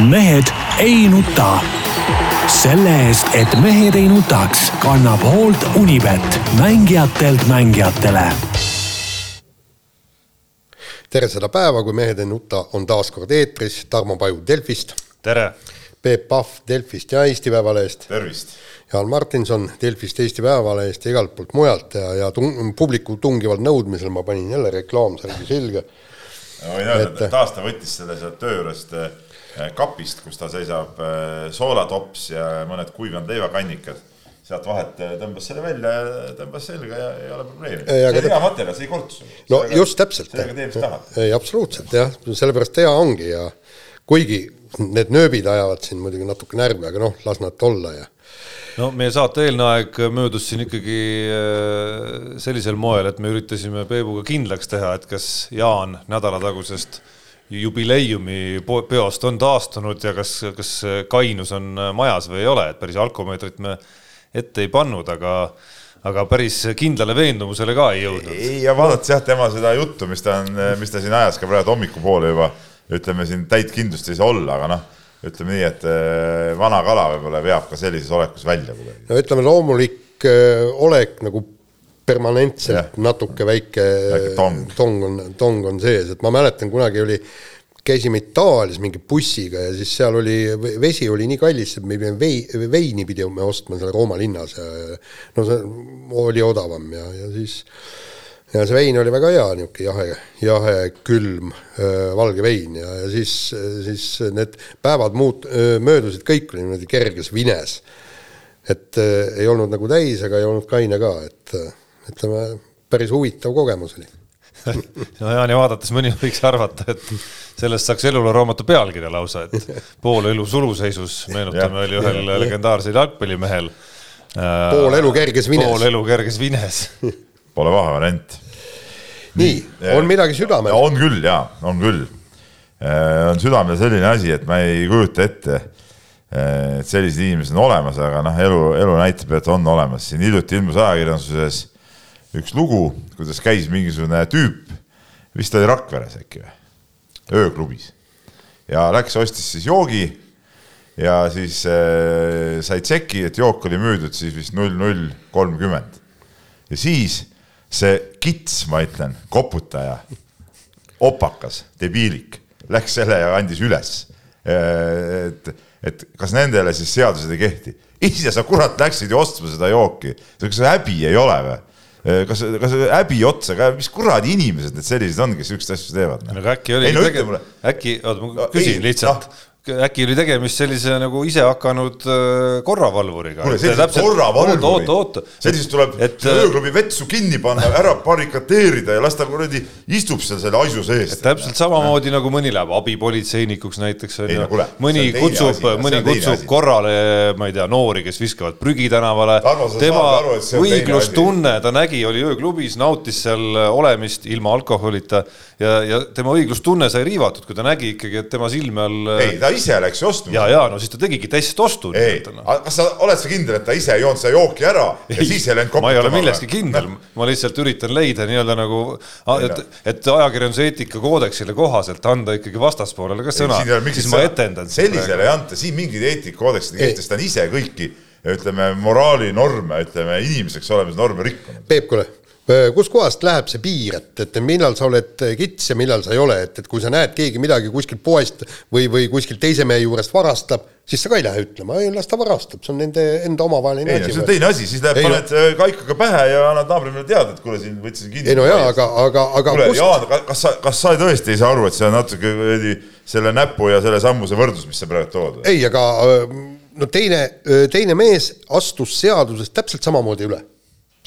mehed ei nuta. selle eest, et mehed ei nutaks, kannab hoolt Unibet, mängijatelt mängijatele. tere seda päeva, kui Mehed ei nuta on taas kord eetris, Tarmo Paju Delfist. tere. Peep Pahv Delfist ja Eesti Päevalehest. tervist. Jaan Martinson Delfist, Eesti Päevalehest ja igalt poolt mujalt ja, ja tung, publiku tungival nõudmisel ma panin jälle reklaamsärgi selga. ma võin öelda, et taas ta võttis selle sealt töö juurest eh, kapist, kus ta seisab eh, soolatops ja mõned kuivanud leivakannikad. sealt vahet eh, tõmbas selle välja ja tõmbas selga ja ei ole probleemi. see on hea materjal, see ei kortsu. no sellega, just täpselt. sellega tee, mis tahad. ei, absoluutselt jah, sellepärast hea ongi ja kuigi need nööbid ajavad siin muidugi natuke närvi, aga noh, las nad olla ja no meie saate eelne aeg möödus siin ikkagi sellisel moel, et me üritasime Peebuga kindlaks teha, et kas Jaan nädalatagusest jubileiumi peost on taastunud ja kas, kas kainus on majas või ei ole, et päris alkomeetrit me ette ei pannud, aga aga päris kindlale veendumusele ka ei jõudnud. ei, ja vaadates jah, tema seda juttu, mis ta on, mis ta siin ajas ka praegu hommikupoole juba, ütleme siin täit kindlust ei saa olla, aga noh ütleme nii, et vana kala võib-olla veab ka sellises olekus välja kuidagi. no ütleme, loomulik äh, olek nagu permanentselt yeah. natuke väike, väike tong. tong on, tong on sees, et ma mäletan, kunagi oli, käisime Itaalias mingi bussiga ja siis seal oli, vesi oli nii kallis, et me pidime vei-, veini pidime ostma seal Rooma linnas ja no see oli odavam ja, ja siis ja see vein oli väga hea, niisugune jahe, jahe, külm äh, valge vein ja, ja siis, siis need päevad muut-, möödusid, kõik oli niimoodi kerges vines. et äh, ei olnud nagu täis, aga ei olnud kaine ka, et ütleme, päris huvitav kogemus oli no Jaani vaadates mõni võiks arvata, et sellest saaks elulaaraamatu pealkirja lausa, et pool elu suluseisus, meenutame, oli ühel legendaarsel jalgpallimehel. pool elu kerges vines. pool elu kerges vines Pole vahe variant. nii, on midagi südamel? on küll ja, on küll. on südamel selline asi, et ma ei kujuta ette, et sellised inimesed on olemas, aga noh, elu, elu näitab, et on olemas. siin hiljuti ilmus ajakirjanduses üks lugu, kuidas käis mingisugune tüüp, vist oli Rakveres äkki või, ööklubis ja läks, ostis siis joogi ja siis äh, sai tšeki, et jook oli müüdud siis vist null null kolmkümmend ja siis see kits, ma ütlen, koputaja, opakas, debiilik, läks selle ja andis üles. et, et kas nendele siis seadused ei kehti? ise sa kurat läksid ju ostma seda jooki, kas häbi ei ole või? Kas, kas häbi otsa ka, mis kuradi inimesed need sellised on, kes siukseid asju teevad? no aga äkki oli, no, äkki, oota ma küsin ei, lihtsalt. no äkki oli tegemist sellise nagu isehakanud äh, korravalvuriga. kuule, sellised korravalvurid, oota, oota, sellisest tuleb et, äh, ööklubi vetsu kinni panna, ära barrikadeerida ja las ta kuradi istub seal selle aisu sees. täpselt samamoodi nagu mõni läheb abipolitseinikuks näiteks on ju, mõni kutsub, mõni kutsub korrale, ma ei tea, noori, kes viskavad prügi tänavale. tema õiglustunne, ta nägi, oli ööklubis, nautis seal olemist ilma alkoholita ja, ja tema õiglustunne sai riivatud, kui ta nägi ikkagi, et tema silme all. ei, ta ise läks ju ostma. ja, ja no siis ta tegigi testostu. ei, kas sa oled sa kindel, et ta ise ei joonud seda jooki ära ja ei, siis ei läinud koputama? ma ei ole milleski kindel no., ma lihtsalt üritan leida nii-öelda nagu, et, et ajakirjanduse eetikakoodeksile kohaselt anda ikkagi vastaspoolele ka sõna, siis ma etendan. sellisele ei anta, siin mingeid eetikakoodeksid ei kehtesta, ta on ise kõiki ütleme, moraalinorme, ütleme, inimeseks olemise norme rikkunud. Peep, kuule kuskohast läheb see piir, et, et millal sa oled kits ja millal sa ei ole, et, et kui sa näed, keegi midagi kuskilt poest või, või kuskilt teise mehe juurest varastab, siis sa ka ei lähe ütlema, ei las ta varastab, see on nende enda omavaheline asi. see on teine asi, siis läheb, paned no. kaikaga pähe ja annad naabrile teada, et kuule, siin võtsin kinni. ei no jaa, aga, aga, aga kuule Jaan, kas sa, kas sa tõesti ei saa aru, et see on natuke selle näpu ja selle sammuse võrdlus, mis sa praegu tood? ei, aga no teine, teine mees astus seadusest täpselt samamoodi üle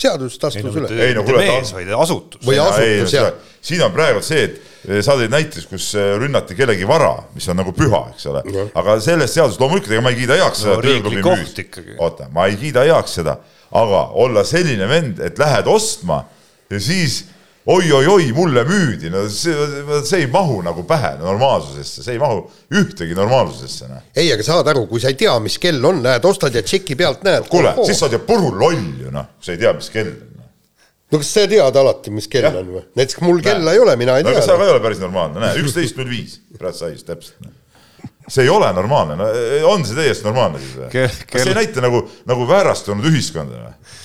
seadusest astus üle. ei no kuule, mees, vaid asutus. või asutus, jah. siin on praegu see, et eh, sa tõid näiteks, kus eh, rünnati kellegi vara, mis on nagu püha, eks ole no., aga sellest seadusest loomulikult, ega ma ei kiida heaks no, seda tööklubi müüst. oota, ma ei kiida heaks seda, aga olla selline vend, et lähed ostma ja siis oi-oi-oi, mulle müüdi, no see, see ei mahu nagu pähe normaalsusesse, see ei mahu ühtegi normaalsusesse. Noh. ei, aga saad aru, kui sa ei tea, mis kell on, lähed ostad ja tšeki pealt näed. kuule, siis sa oled ju puru loll ju noh, kui sa ei tea, mis kell on. Noh. no kas sa tead alati, mis kell ja. on või? näiteks mul kella ei ole, mina ei no, tea. aga sa ka ei ole päris normaalne, näe, üksteist null viis, praegu sai just täpselt. Noh. see ei ole normaalne, no on see täiesti normaalne siis või? kas see ei näita nagu, nagu väärastunud ühiskonda või?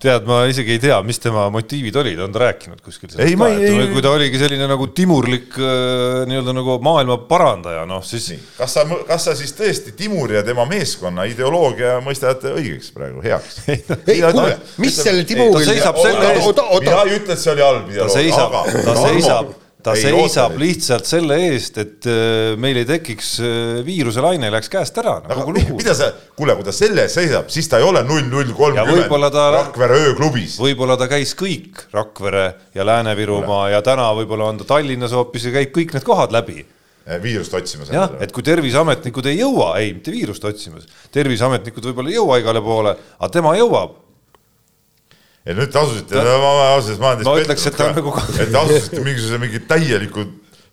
Tead, ma isegi ei tea, mis tema motiivid olid, on ta rääkinud kuskil sellest ei, ka, et ei, kui ta oligi selline nagu timurlik äh, nii-öelda nagu maailma parandaja, noh siis. kas sa, kas sa siis tõesti Timuri ja tema meeskonna ideoloogia mõistad õigeks praegu, heaks? ei, kuule, mis selle Timuril. ta seisab selle eest. mina ei ütle, et see oli halb ideoloogia, aga. ta seisab ta ei, seisab oota, lihtsalt selle eest, et äh, meil ei tekiks äh, viiruselaine ei läheks käest ära no,. aga mida sa, kuule, kui ta selle eest seisab, siis ta ei ole null null kolmkümmend Rakvere ööklubis. võib-olla ta käis kõik Rakvere ja Lääne-Virumaa ja täna võib-olla on ta Tallinnas hoopis ja käib kõik need kohad läbi eh, viirust otsimas. jah, et kui terviseametnikud ei jõua, ei, mitte viirust otsimas, terviseametnikud võib-olla ei jõua igale poole, aga tema jõuab ja nüüd te asusite no,, ma ausalt ma olen teist pettunud ka, nagu... et te asusite mingisuguse mingi täieliku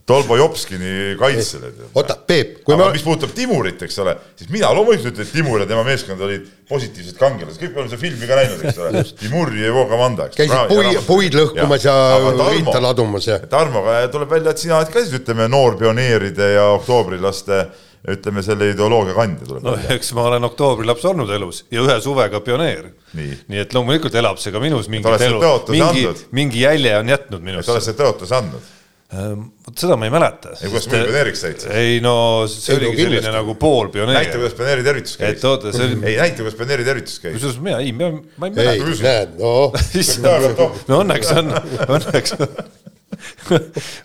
Tolbo Jopskini kaitsele. oota, Peep, kui aga ma... mis puudutab Timurit, eks ole, siis mina loomulikult ütlen, et Timur ja tema meeskond olid positiivsed kangelased, kõik oleme seda filmi ka näinud, eks ole. Timur ja Ivo Kamanda, eks. käisid puid, puid lõhkumas ja, ja riita ladumas ja. Tarmo, tuleb välja, et sina oled ka siis ütleme noorpioneeride ja oktoobrilaste ütleme selle ideoloogia kandja tuleb no, välja. eks ma olen oktoobri laps olnud elus ja ühe suvega pioneer. nii, et loomulikult elab see ka minus mingit elu, mingi, mingi jälje on jätnud minust. sa oled selle tõotuse andnud? Ehm, vot seda ma ei mäleta. ei, kuidas muidu pioneeriks said siis? ei no see ei, oligi no, selline nagu poolpioneer. näita, kuidas pioneeri tervitus käis. et oota, see oli. ei, näita, kuidas pioneeri tervitus käis. kusjuures mina, ei, ma ei mäleta. ei, näed, noh. no õnneks on, õnneks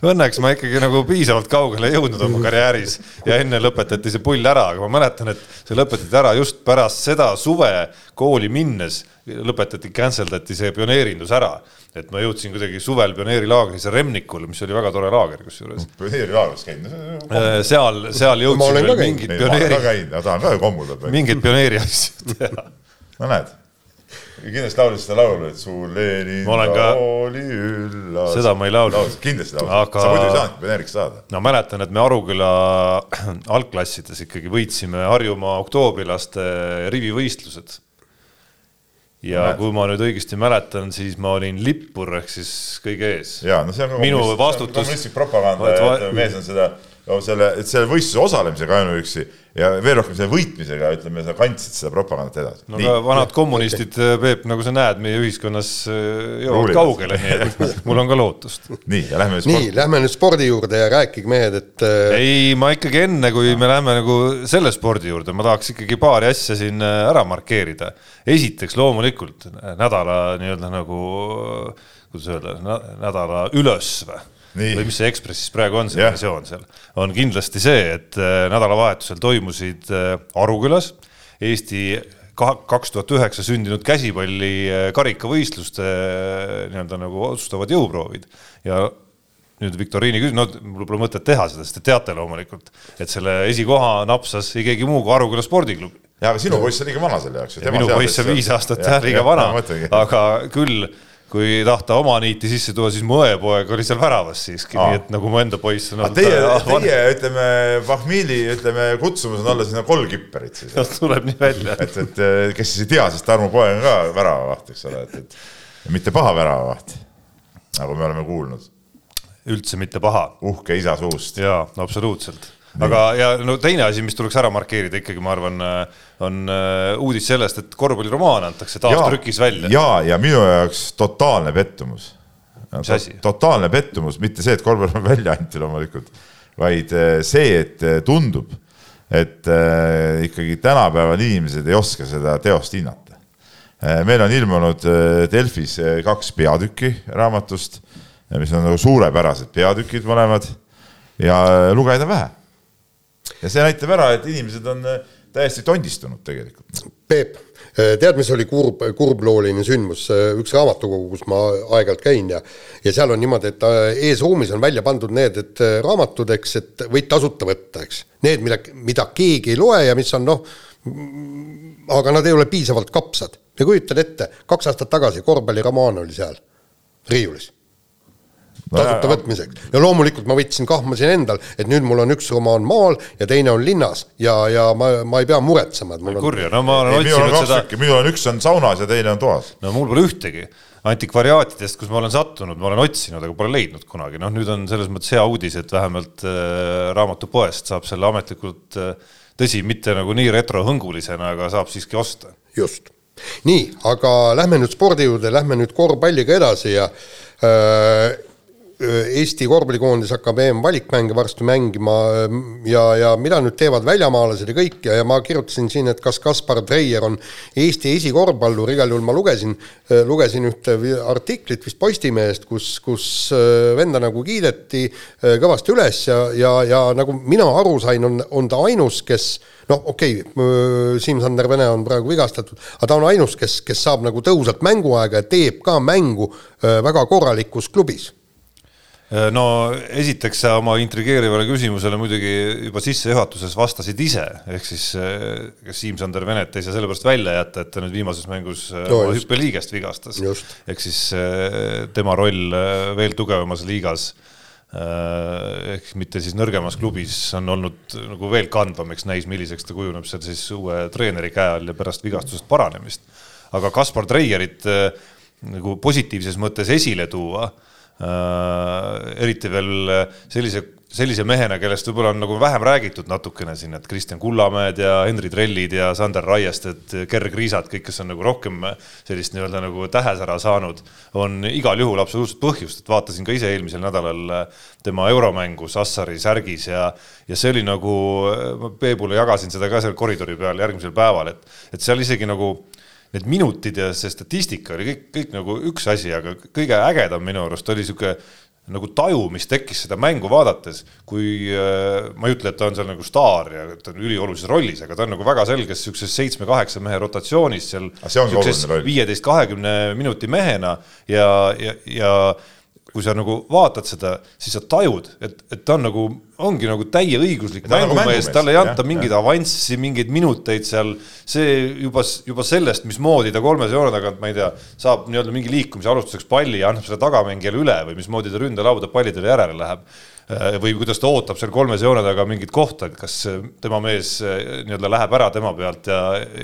Õnneks ma ikkagi nagu piisavalt kaugele jõudnud oma karjääris ja enne lõpetati see pull ära, aga ma mäletan, et see lõpetati ära just pärast seda suve kooli minnes lõpetati, cancel dati see pioneerindus ära. et ma jõudsin kuidagi suvel pioneerilaagris Remnikul, mis oli väga tore laager kusjuures. pioneerilaagris käinud? Äh, seal, seal jõudsin veel mingid pioneeri. tahan ka ju kommuldada. mingeid pioneeri asju teha. no näed kindlasti laulsid seda laulu, et su Lenin ka... oli üllas. seda ma ei laulnud. kindlasti laulsid aga..., sa muidu ei saanudki pioneeriks saada. no mäletan, et me Aruküla algklassides ikkagi võitsime Harjumaa oktoobrilaste rivivõistlused. ja Mälet. kui ma nüüd õigesti mäletan, siis ma olin lippur ehk siis kõige ees. ja no see on minu vastutus. kommunistlik propaganda va... mees on seda no selle, selle võistluse osalemisega ainuüksi ja veel rohkem selle võitmisega, ütleme, sa kandsid seda propagandat edasi. no aga vanad kommunistid, Peep, nagu sa näed, meie ühiskonnas äh, jõuavad kaugele, nii et mul on ka lootust. nii, ja lähme nüüd spordi. nii, lähme nüüd spordi juurde ja rääkige, mehed, et äh, ei, ma ikkagi enne, kui me läheme nagu selle spordi juurde, ma tahaks ikkagi paari asja siin äh, ära markeerida. esiteks loomulikult nädala nii-öelda nagu, kuidas öelda, nädala ülesvä Nii. või mis see Ekspressis praegu on, see yeah. versioon seal, on kindlasti see, et äh, nädalavahetusel toimusid äh, Arukülas Eesti kaks tuhat üheksa sündinud käsipalli äh, karikavõistluste nii-öelda nagu otsustavad jõuproovid ja nüüd viktoriini küsimus, no mul pole mõtet teha seda, sest te teate loomulikult, et selle esikoha napsas ei keegi muu kui Aruküla spordiklubi. ja aga sinu poiss on liiga vana selle jaoks. minu poiss on viis aastat jah, liiga vana, aga küll kui tahta oma niiti sisse tuua, siis mu õepoeg oli seal väravas siiski, nii et nagu mu enda poiss on olnud. Teie, teie ütleme, Fahmili ütleme kutsumus on olla sinna kolm kipperit siis. tuleb nii välja. et, et kes siis ei tea, siis Tarmo poeg on ka väravavaht, eks ole, et, et mitte paha väravavaht, nagu me oleme kuulnud. üldse mitte paha. uhke isa suust. jaa, absoluutselt aga, ja no teine asi, mis tuleks ära markeerida ikkagi, ma arvan, on äh, uudis sellest, et korvpalliromaan antakse taas trükis välja. ja, ja minu jaoks totaalne pettumus. totaalne pettumus, mitte see, et korvpalliromaan välja anti loomulikult, vaid äh, see, et äh, tundub, et äh, ikkagi tänapäeval inimesed ei oska seda teost hinnata äh,. meil on ilmunud äh, Delfis kaks peatükki raamatust, mis on nagu suurepärased peatükid mõlemad ja lugeda vähe ja see näitab ära, et inimesed on äh, täiesti tondistunud tegelikult. Peep, äh, tead, mis oli kurb, kurblooline sündmus, äh, üks raamatukogu, kus ma aeg-ajalt käin ja ja seal on niimoodi, et eesruumis on välja pandud need, et raamatud, eks, et võid tasuta võtta, eks. Need, mida, mida keegi ei loe ja mis on noh, aga nad ei ole piisavalt kapsad. ja kujutad ette, kaks aastat tagasi korvpalliromaan oli seal riiulis tasuta võtmiseks. ja loomulikult ma võtsin, kahmasin endal, et nüüd mul on üks romaan maal ja teine on linnas ja, ja ma, ma ei pea muretsema, et mul on kurja, no ma olen otsinud seda. minul on üks on saunas ja teine on toas. no mul pole ühtegi antikvariaatidest, kus ma olen sattunud, ma olen otsinud, aga pole leidnud kunagi, noh, nüüd on selles mõttes hea uudis, et vähemalt äh, raamatupoest saab selle ametlikult äh, tõsi, mitte nagu nii retrohõngulisena, aga saab siiski osta. just. nii, aga lähme nüüd spordi juurde, lähme nüüd korvpalliga edasi ja äh, Eesti korvpallikoondis hakkab EM-valikmänge varsti mängima ja, ja mida nüüd teevad väljamaalased ja kõik ja, ja ma kirjutasin siin, et kas Kaspar Treier on Eesti esikorvpallur, igal juhul ma lugesin, lugesin ühte artiklit vist Postimehest, kus, kus venda nagu kiideti kõvasti üles ja, ja, ja nagu mina aru sain, on, on ta ainus, kes noh, okei okay,, Siim-Sander Vene on praegu vigastatud, aga ta on ainus, kes, kes saab nagu tõhusat mänguaega ja teeb ka mängu väga korralikus klubis. Äh, no esiteks sa oma intrigeerivale küsimusele muidugi juba sissejuhatuses vastasid ise, ehk siis äh, kas Siim-Sander Venet ei saa sellepärast välja jätta, et ta nüüd viimases mängus äh, no, hüppeliigest vigastas. ehk siis tema roll veel tugevamas liigas ehk mitte siis nõrgemas klubis on olnud nagu veel kandvam, eks näis, milliseks ta kujuneb seal siis uue treeneri käe all ja pärast vigastusest paranemist. aga Kaspar Treierit nagu positiivses mõttes esile tuua Äh, eriti veel sellise, sellise mehena, kellest võib-olla on nagu vähem räägitud natukene siin, et Kristjan Kullamäed ja Henri Trellid ja Sander Raiested, Gerg Riisat, kõik, kes on nagu rohkem sellist nii-öelda nagu tähesära saanud, on igal juhul absoluutselt põhjust, et vaatasin ka ise eelmisel nädalal tema euromängu Sassari särgis ja, ja see oli nagu, ma Peebule jagasin seda ka seal koridori peal järgmisel päeval, et, et seal isegi nagu need minutid ja see statistika oli kõik, kõik nagu üks asi, aga kõige ägedam minu arust oli niisugune nagu taju, mis tekkis seda mängu vaadates, kui äh, ma ei ütle, et ta on seal nagu staar ja ta on üliolulises rollis, aga ta on nagu väga selges niisuguses seitsme-kaheksa mehe rotatsioonis seal viieteist, kahekümne minuti mehena ja, ja, ja kui sa nagu vaatad seda, siis sa tajud, et, et ta on nagu, ongi nagu täieõiguslik nagu mängumees, talle ei anta mingeid avanssi, mingeid minuteid seal, see juba, juba sellest, mismoodi ta kolmese joone tagant, ma ei tea, saab nii-öelda mingi liikumise alustuseks palli ja annab selle tagamängijale üle või mismoodi ta ründelauda pallidele järele läheb. Äh, või kuidas ta ootab seal kolmese joone taga mingit kohta, et kas tema mees äh, nii-öelda läheb ära tema pealt ja,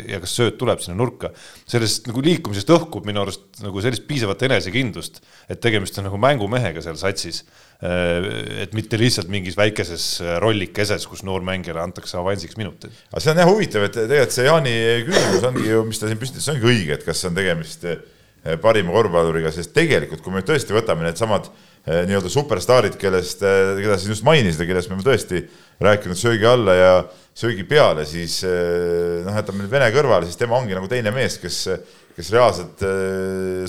ja kas sööt tuleb sinna nurka. sellest nagu liikumisest õhkub minu arust nagu sellist piisavat enesekindlust, et tegemist on nagu mängumehega seal satsis. Äh, et mitte lihtsalt mingis väikeses rollikeses, kus noormängijale antakse avansiks minuteid. aga see on jah huvitav, et tegelikult see Jaani küsimus ongi ju, mis ta siin püstitas, ongi õige, et kas on tegemist parima korvpalluriga, sest tegelikult, kui me tõesti võtame needsamad Eh, nii-öelda superstaarid, kellest, eh, keda sa just mainisid ja kellest me oleme tõesti rääkinud söögi alla ja söögi peale, siis eh, noh, jätame nüüd Vene kõrvale, siis tema ongi nagu teine mees, kes, kes reaalselt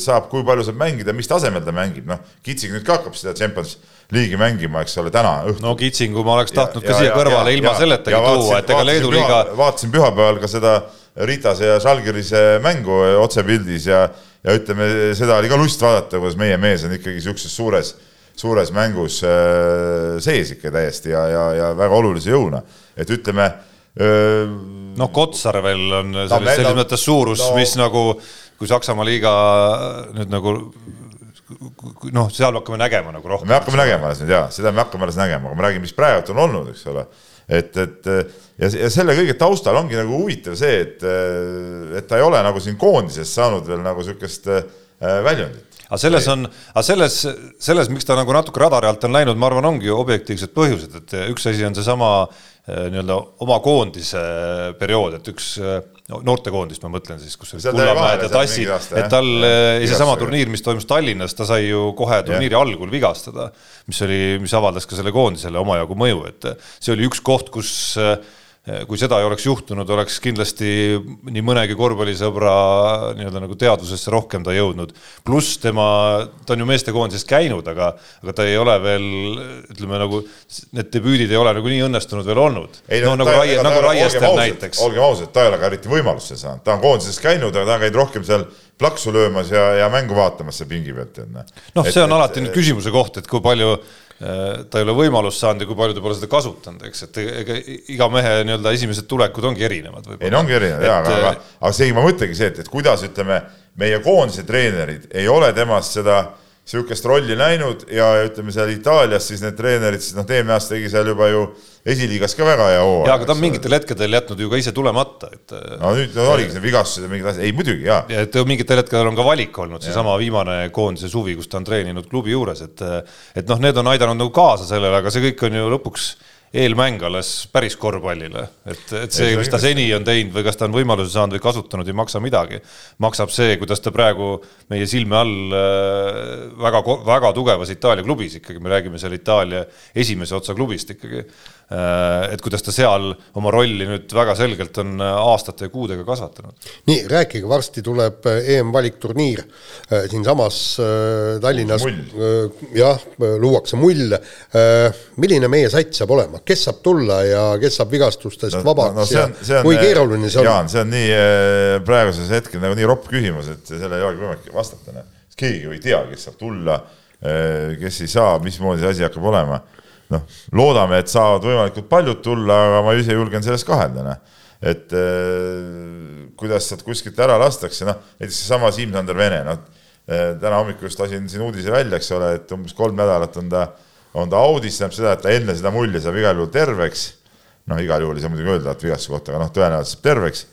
saab, kui palju saab mängida, mis tasemel ta mängib, noh, Kitsing nüüd ka hakkab seda Champions League'i mängima, eks ole, täna õhtul. no Kitsingu ma oleks tahtnud ja, ka siia ja, kõrvale ja, ilma selletagi tuua, et ega Leedu liiga vaatasin pühapäeval ka seda Ritase ja Žalgirise mängu otsepildis ja ja ütleme, seda oli ka lust vaadata, kuidas meie mees on ikkagi niisuguses suures, suures mängus äh, sees ikka täiesti ja, ja, ja väga olulise jõuna, et ütleme äh, noh, Kotsar veel on selles, no, selles no, mõttes suurus no,, mis nagu, kui Saksamaa liiga nüüd nagu noh, seal me hakkame nägema nagu rohkem. me hakkame nägema alles nüüd jaa, seda me hakkame alles nägema, aga ma räägin, mis praegu on olnud, eks ole. et, et ja, ja selle kõige taustal ongi nagu huvitav see, et, et ta ei ole nagu siin koondises saanud veel nagu äh, väljundit aga selles on, aga selles, selles, miks ta nagu natuke radari alt on läinud, ma arvan, ongi objektiivsed põhjused, et üks asi on seesama äh, nii-öelda oma koondise periood, et üks no, noortekoondist ma mõtlen siis, kus Kullamäed ja Tassid, et tal seesama turniir, mis toimus Tallinnas, ta sai ju kohe turniiri ja. algul vigastada, mis oli, mis avaldas ka selle koondisele omajagu mõju, et see oli üks koht, kus äh, Eh, kui seda ei oleks juhtunud, oleks kindlasti nii mõnegi korvpallisõbra nii-öelda nagu teadvusesse rohkem ta jõudnud. pluss tema, ta on ju meestekoondisest käinud, aga, aga ta ei ole veel ütleme nagu need debüüdid ei ole nagu nii õnnestunud veel olnud. no nagu Raie, nagu Raiestel näiteks. olgem ausad, ta ei ole ka eriti võimalust saanud, ta on koondises käinud, aga ta on käinud rohkem seal plaksu löömas ja, ja mängu vaatamas seal pingi pealt. noh, see on et, alati nüüd küsimuse koht, et kui palju Äh, ta ei ole võimalust saanud ja kui palju ta pole seda kasutanud, eks, et ega iga mehe nii-öelda esimesed tulekud ongi erinevad. ei no ongi erinevad jaa, aga, aga, aga seegi ma mõtlengi see, et, et kuidas ütleme, meie koondise treenerid ei ole temast seda sihukest rolli näinud ja ütleme seal Itaalias siis need treenerid, siis noh, eelmine aasta tegi seal juba ju esiliigas ka väga hea hooaja. jaa, aga ta on mingitel hetkedel jätnud ju ka ise tulemata, et. no nüüd no, oligi need vigastused ja mingid asjad, ei muidugi jaa. ja et mingitel hetkedel on ka valik olnud, seesama viimane koondise suvi, kus ta on treeninud klubi juures, et. et noh, need on aidanud nagu kaasa sellele, aga see kõik on ju lõpuks eelmäng alles päris korvpallile, et, et see, mis ta seni on teinud või kas ta on võimaluse saanud või kasutanud, ei maksa midagi. maksab see, kuidas ta praegu meie silme all äh, väga, väga tugevas Itaalia klubis ikkagi, me räägime seal Itaalia esimese otsa klubist ikkagi Äh, et kuidas ta seal oma rolli nüüd väga selgelt on äh, aastate ja kuudega kasvatanud. nii, rääkige, varsti tuleb EM-valikturniir siinsamas Tallinnas. jah, luuakse mull. milline meie sats saab olema, kes saab tulla ja kes saab vigastustest no, vabaks no, no, on, ja kui keeruline see on? Jaan, see on nii praeguses hetkel nagu nii ropp küsimus, et sellele ei olegi võimalik vastata. Noh. keegi ju ei tea, kes saab tulla, kes ei saa, mismoodi see asi hakkab olema noh, loodame, et saavad võimalikult paljud tulla, aga ma ise julgen selles kahelda, noh. et eh, kuidas sealt kuskilt ära lastakse, noh, näiteks seesama Siim-Sander Vene, noh eh,, täna hommikul just lasin siin uudise välja, eks ole, et umbes kolm nädalat on ta, on ta audis, tähendab seda, et ta enne seda mulli saab igal juhul terveks. noh, igal juhul ei saa muidugi öelda, et vigastuse kohta, aga noh, tõenäoliselt saab terveks.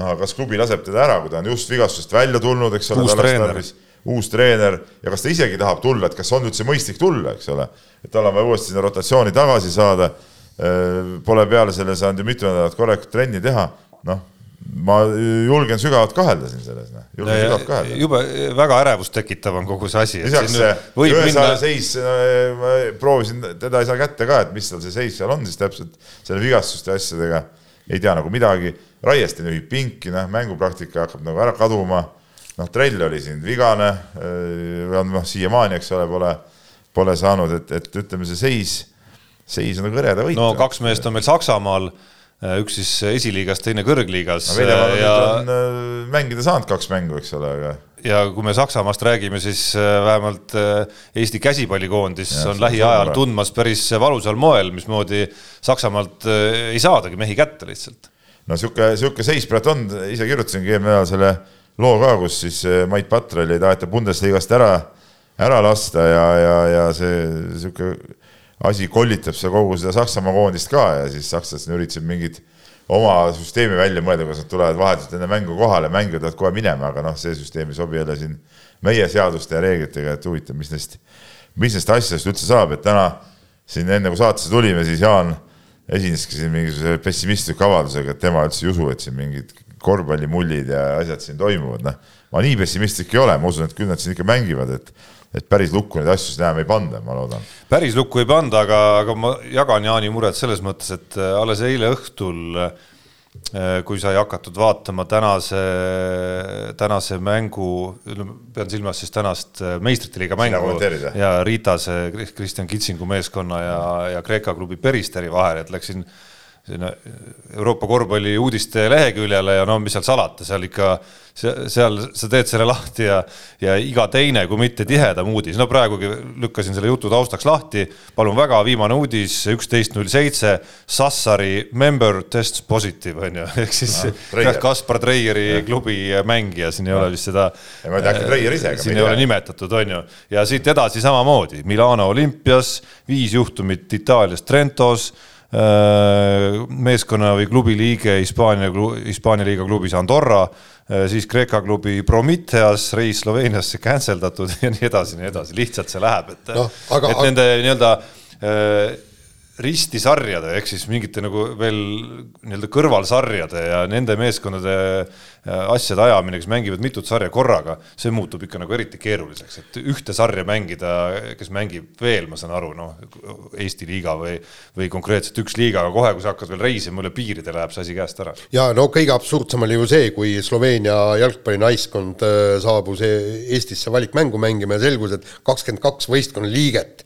no kas klubi laseb teda ära, kui ta on just vigastusest välja tulnud, eks ole. uus treener uus treener ja kas ta isegi tahab tulla, et kas on üldse mõistlik tulla, eks ole. et tal on vaja uuesti sinna rotatsiooni tagasi saada. Äh, pole peale selle saanud ju mitu nädalat korralikult trenni teha, noh ma julgen sügavalt kahelda siin selles, noh, julgen ja, sügavalt kahelda. jube väga ärevust tekitav on kogu see asi. lisaks see ühesaja minna... seis, ma proovisin, teda ei saa kätte ka, et mis tal see seis seal on siis täpselt selle vigastuste asjadega. ei tea nagu midagi, Raieste nühib pinki, noh, mängupraktika hakkab nagu ära kaduma noh, trell oli siin vigane, äh, noh, siiamaani, eks ole, pole, pole saanud, et, et ütleme, see seis, seis on nagu hõreda võit. no kaks meest on meil Saksamaal, äh, üks siis esiliigas, teine kõrgliigas no,. ja on äh, mängida saanud kaks mängu, eks ole, aga ja kui me Saksamaast räägime, siis vähemalt Eesti käsipallikoondis ja, on lähiajal tundmas päris valusal moel, mismoodi Saksamaalt ei saadagi mehi kätte lihtsalt. no sihuke, sihuke seis praegu on, ise kirjutasingi eelmine nädal selle loo ka, kus siis Mait Patrali ei taheta Bundesliga-st ära, ära lasta ja, ja, ja see sihuke asi kollitab seal kogu seda Saksamaa koondist ka ja siis sakslased üritasid mingit oma süsteemi välja mõelda, kuidas nad tulevad vahetult enne mängu kohale, mängijad peavad kohe minema, aga noh, see süsteem ei sobi jälle siin meie seaduste ja reeglitega, et huvitav, mis neist, mis neist asjadest üldse saab, et täna siin enne kui saatesse tulime, siis Jaan esineski siin mingisuguse pessimistliku avaldusega, et tema üldse ei usu, et siin mingid korvpallimullid ja asjad siin toimuvad, noh. ma nii pessimistlik ei ole, ma usun, et küll nad siin ikka mängivad, et, et päris lukku neid asju siin enam ei panda, ma loodan. päris lukku ei panda, aga, aga ma jagan Jaani muret selles mõttes, et äh, alles eile õhtul äh, kui sai hakatud vaatama tänase, tänase mängu, pean silmas siis tänast äh, meistrite liiga mängu ja Riitase, Kristjan Kitsingu meeskonna ja, ja Kreeka klubi Peristeri vahel, et läksin sinna Euroopa korvpalli uudiste leheküljele ja no mis seal salata, seal ikka, seal sa teed selle lahti ja, ja iga teine, kui mitte tihedam uudis, no praegugi lükkasin selle jutu taustaks lahti, palun väga, viimane uudis, üksteist null seitse, Sassari member tests positive on ju, ehk siis no, Kaspar Treieri klubi mängija, siin ei ole vist seda. ma ei tea, äkki Treier ise. siin ei ole nimetatud, on ju, ja siit edasi samamoodi, Milano olümpias, viis juhtumit Itaalias Trentos meeskonna või klubi liige Hispaania, Hispaania liiga klubis Andorra, äh, siis Kreeka klubi Prometheas, reis Sloveeniasse cancel datud ja nii edasi, nii edasi, lihtsalt see läheb, et no,, et aga... nende nii-öelda äh, ristisarjade ehk siis mingite nagu veel nii-öelda kõrvalsarjade ja nende meeskondade äh, asjade ajamine, kes mängivad mitut sarja korraga, see muutub ikka nagu eriti keeruliseks, et ühte sarja mängida, kes mängib veel, ma saan aru, noh, Eesti liiga või, või konkreetselt üks liiga, aga kohe, kui sa hakkad veel reisima üle piiride, läheb see asi käest ära. ja no kõige absurdsem oli ju see, kui Sloveenia jalgpallinaiskond äh, saabus e-, Eestisse valikmängu mängima ja selgus, et kakskümmend kaks võistkonna liiget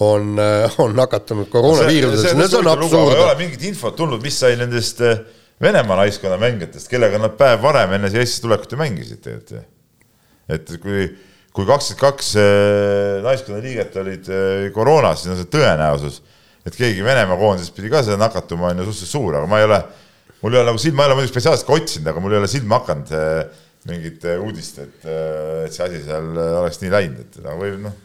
on, äh, on nakatunud koroonaviirusesse, no see on absurdne. ei ole mingit infot tulnud, mis sai nendest äh, Venemaa naiskonna mängijatest, kellega nad päev varem enne siia Eestisse tulekut ju mängisid tegelikult et kui, kui kakskümmend kaks äh, naiskonna liiget olid koroonas, siis on see tõenäosus, et keegi Venemaa koondisest pidi ka seda nakatuma, on ju suhteliselt suur, aga ma ei ole, mul ei ole nagu silma, ma ei ole muidugi spetsiaalselt ka otsinud, aga mul ei ole silma hakanud mingit uudist, et, et see asi seal oleks nii läinud, et noh, või noh.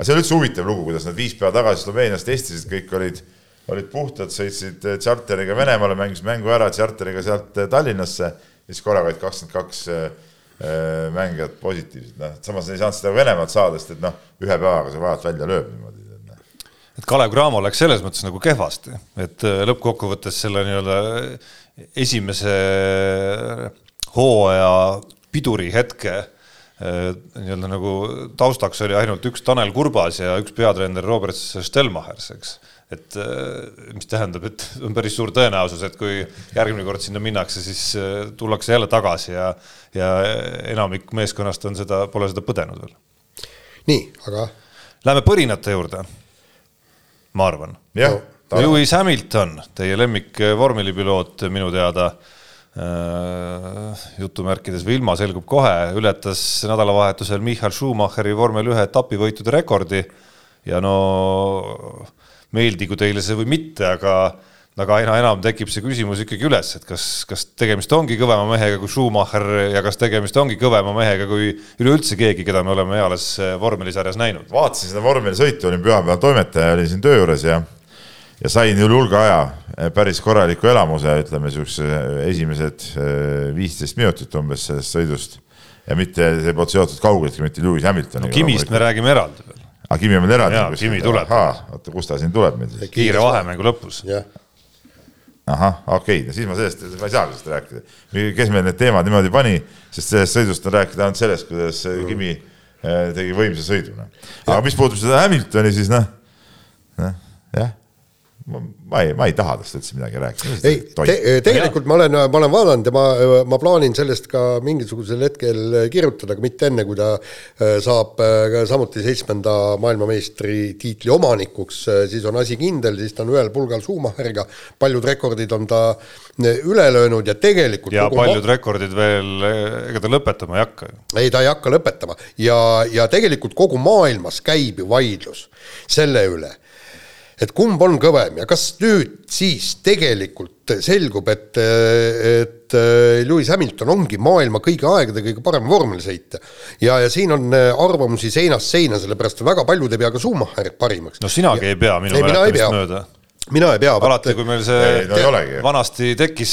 Aga see on üldse huvitav lugu, kuidas nad viis päeva tagasi Sloveenias testisid, kõik olid, olid puhtad, sõitsid tšarteriga Venemaale, mängisid mängu ära tšarteriga sealt Tallinnasse, siis korraga olid kakskümmend kaks mängijad positiivsed, noh, samas ei saanud seda Venemaalt saada, sest et noh, ühe päevaga see vajalt välja lööb niimoodi et Kalev Cramo läks selles mõttes nagu kehvasti, et lõppkokkuvõttes selle nii-öelda esimese hooaja piduri hetke eh, nii-öelda nagu taustaks oli ainult üks Tanel Kurbas ja üks peatreener Robert Stelmachers, eks. et eh, mis tähendab, et on päris suur tõenäosus, et kui järgmine kord sinna minnakse, siis eh, tullakse jälle tagasi ja, ja enamik meeskonnast on seda, pole seda põdenud veel. nii, aga. Läheme põrinate juurde, ma arvan. Lewis Hamilton, teie lemmik vormelipiloot minu teada Äh, jutumärkides või ilma, selgub kohe, ületas nädalavahetusel Michal Schumacheri vormel ühe etapivõitude rekordi ja no meeldigu teile see või mitte, aga aga aina enam tekib see küsimus ikkagi üles, et kas, kas tegemist ongi kõvema mehega kui Schumacher ja kas tegemist ongi kõvema mehega kui üleüldse keegi, keda me oleme eales vormelisarjas näinud. vaatasin seda vormelisõitu, olin pühapäeval toimetaja, olin siin töö juures ja ja sain üle hulga aja eh, päris korraliku elamuse, ütleme siukse eh, esimesed eh, viisteist minutit umbes sellest sõidust. ja mitte, see polnud seotud kaugeltki mitte Lewis Hamiltoniga no,. Kimist me räägime eraldi veel. aa, Kimi on veel eraldi? jaa, Kimi tuleb. oota, kus ta siin tuleb meil siis? kiire vahemängu lõpus. ahah, okei okay., no siis ma sellest, ma ei saagi sellest rääkida. kes meil need teemad niimoodi pani, sest sellest sõidust on rääkida ainult sellest, kuidas Kimi tegi võimsa sõidu, noh. aga mis puudutab seda Hamiltoni, siis noh, noh, jah ma ei, ma ei taha tast üldse midagi rääkida. ei te,, tegelikult ma olen, ma olen vaadanud ja ma, ma plaanin sellest ka mingisugusel hetkel kirjutada, aga mitte enne, kui ta äh, saab äh, samuti seitsmenda maailmameistri tiitli omanikuks, äh, siis on asi kindel, siis ta on ühel pulgal Schumacheriga, paljud rekordid on ta üle löönud ja tegelikult ja paljud ma... rekordid veel, ega ta lõpetama ei hakka ju. ei, ta ei hakka lõpetama ja, ja tegelikult kogu maailmas käib ju vaidlus selle üle et kumb on kõvem ja kas nüüd siis tegelikult selgub, et, et Lewis Hamilton ongi maailma kõigi aegade kõige parem vormelisõitja. ja, ja siin on arvamusi seinast seina, sellepärast väga paljud ei pea ka Schumacherit parimaks. no sinagi ja, ei pea minu mäletamist mööda mina ei pea. alati, kui meil see ei, no vanasti tekkis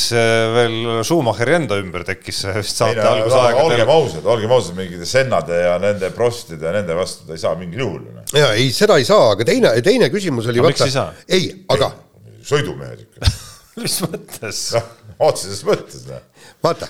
veel Schumacheri enda ümber tekkis see vist saate algusaegadel. olgem ausad, olgem ausad, mingite Sennade ja nende Prostide ja nende vastu ta ei saa mingil juhul. ja ei, seda ei saa, aga teine, teine küsimus oli. miks ei saa? ei, aga. sõidumehed ikka mis mõttes? noh, otseses mõttes noh vaata.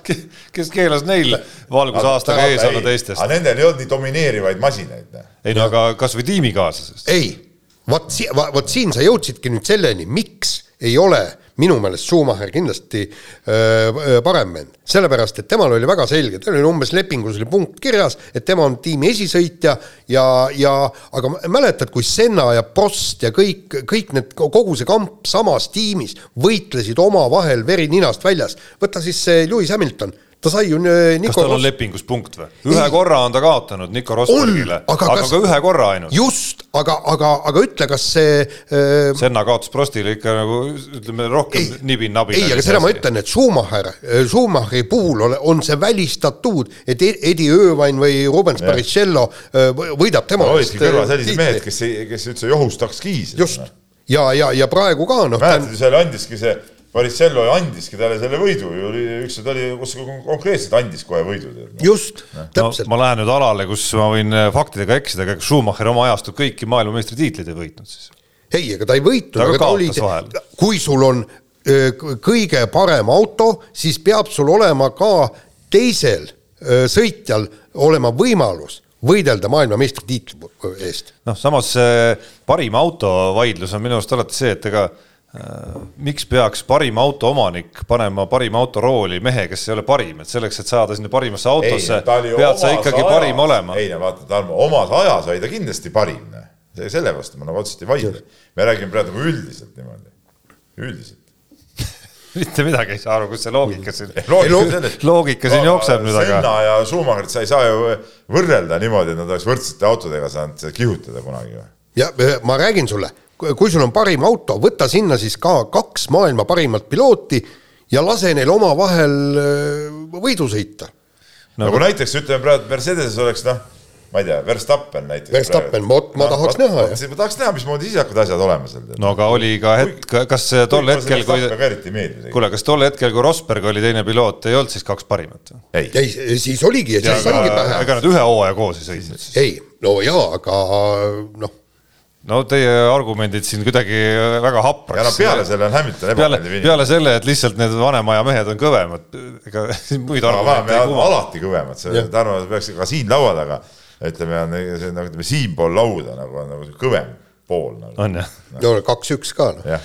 kes keelas neil valgusaastaga ees olla teistest? aga nendel ei olnud nii domineerivaid masinaid. Noh. ei no aga kasvõi tiimikaaslasest. ei vot si-, vot siin sa jõudsidki nüüd selleni, miks ei ole minu meelest Schumacher kindlasti öö, parem vend. sellepärast, et temal oli väga selge, tal oli umbes lepingus oli punkt kirjas, et tema on tiimi esisõitja ja, ja aga mäletad, kui Senna ja Prost ja kõik, kõik need, kogu see kamp samas tiimis võitlesid omavahel veri ninast väljas. võta siis see Lewis Hamilton ta sai ju äh, Nico kas tal on lepingus punkt või? ühe ei. korra on ta kaotanud Nico Rosbergile, aga, aga kas... ka ühe korra ainult. just, aga, aga, aga ütle, kas see äh... Senna kaotas Prostile ikka nagu ütleme rohkem nibin-nabin. ei, aga seda ma ütlen, et Schumacher, äh, Schumacheri puhul on, on see välistatud, et e-, Eddie Irvine või Rubens Barrichello äh, võidab tema no, olidki kõrval sellised mehed, kes, kes üldse johustakski. just, ja, ja, ja praegu ka noh. mäletad seal andiski see Baricello andiski talle selle võidu ju oli, ükskord oli, kus konkreetselt andis kohe võidu. just, täpselt no,. ma lähen nüüd alale, kus ma võin äh, faktidega eksida, aga Schumacher oma ajastul kõiki maailmameistritiitleid ei võitnud siis? ei, ega ta ei võitnud, aga ta oli, kui sul on öö, kõige parem auto, siis peab sul olema ka teisel öö, sõitjal olema võimalus võidelda maailmameistritiitli eest. noh, samas parim auto vaidlus on minu arust alati see, et ega Äh, miks peaks parim auto omanik panema parima auto rooli mehe, kes ei ole parim, et selleks, et saada sinna parimasse autosse, pead sa ikkagi ajas, parim olema. ei no vaata, Tarmo, omas ajas oli ta kindlasti parim. selle vastu ma nagu otseselt ei vaidle. me räägime praegu üldiselt niimoodi, üldiselt mitte midagi ei saa aru, kus see loogika siin, loogika, loogika siin jookseb nüüd, aga. Senna ja Schumacherit sa ei saa ju võrrelda niimoodi, et nad oleks võrdsete autodega saanud kihutada kunagi. ja ma räägin sulle kui sul on parim auto, võta sinna siis ka kaks maailma parimat pilooti ja lase neil omavahel äh, võidu sõita. nagu näiteks ütleme praegu Mercedeses oleks noh, ma ei tea, Verstappen näiteks. Verstappen, vot ma tahaks näha. ma tahaks näha, mismoodi siis hakkavad asjad olema seal. no aga oli ka hetk, kas tol hetkel, kui. kuule, kas tol hetkel, kui Rosberg oli teine piloot, ei olnud siis kaks parimat? ei, ei, siis oligi, siis saigi pähe. ega nad ühe hooaja koos ei sõitnud siis? ei, no jaa, aga noh no teie argumendid siin kuidagi väga hapraks. ja no peale selle on Hamilton ebameeldiv inimene. peale selle, et lihtsalt need vanemaja mehed on kõvemad, ega muid argumente ei kuula. alati kõvemad, see Tarmo peaks ka siin laua taga, ütleme, on see nagu ütleme siinpool lauda nagu on nagu kõvem pool nagu.. on jah? no kaks-üks ka noh